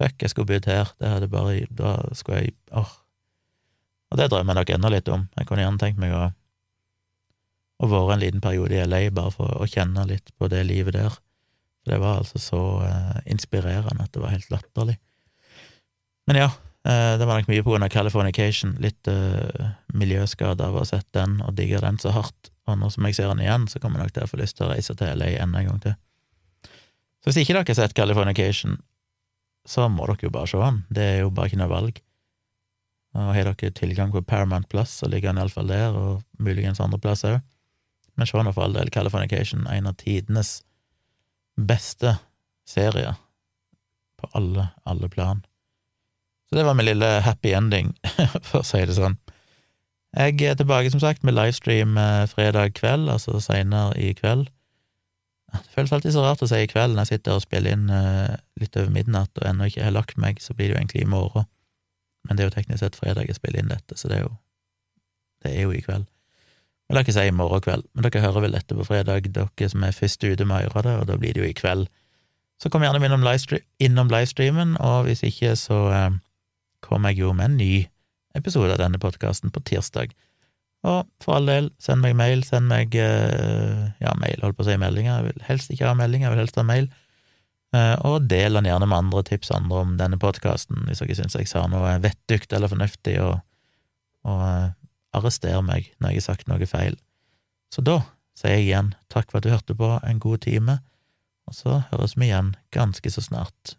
fuck, jeg skulle bodd her. Det hadde bare Da skulle jeg åh. Og det drømmer jeg nok enda litt om. Jeg kunne gjerne tenkt meg å, å være en liten periode i LA bare for å kjenne litt på det livet der. For det var altså så eh, inspirerende at det var helt latterlig. Men ja, eh, det var nok mye på grunn av Californication. Litt eh, miljøskade av å ha sett den og digga den så hardt. Og nå som jeg ser den igjen, så kommer jeg nok til å få lyst til å reise til LA enda en gang til. Så hvis ikke dere har sett Californication, så må dere jo bare se den. Det er jo bare ikke noe valg. Og har dere tilgang på Paramount Plus, så ligger han iallfall der, og muligens andre plasser òg. Men se nå for all del Californication, er en av tidenes beste serier på alle, alle plan. Så det var min lille happy ending, for å si det sånn. Jeg er tilbake, som sagt, med livestream eh, fredag kveld, altså seinere i kveld. Det føles alltid så rart å si i kveld når jeg sitter og spiller inn uh, litt over midnatt og ennå ikke har lagt meg, så blir det jo egentlig i morgen. Men det er jo teknisk sett fredag jeg spiller inn dette, så det er jo det er jo i kveld. Jeg vil ikke si i morgen kveld, men dere hører vel dette på fredag, dere som er først ute med å gjøre det, og da blir det jo i kveld. Så kom gjerne innom, livestream, innom livestreamen, og hvis ikke, så eh, kommer jeg jo med en ny episode av denne podkasten på tirsdag. Og for all del, send meg mail, send meg eh, ja, mail, holdt på å si meldinger, jeg vil helst ikke ha meldinger, jeg vil helst ha mail. Eh, og del den gjerne med andre, tips andre om denne podkasten, hvis dere syns jeg sa noe vettugt eller fornuftig, og, og uh, arrester meg når jeg har sagt noe feil. Så da sier jeg igjen takk for at du hørte på en god time, og så høres vi igjen ganske så snart.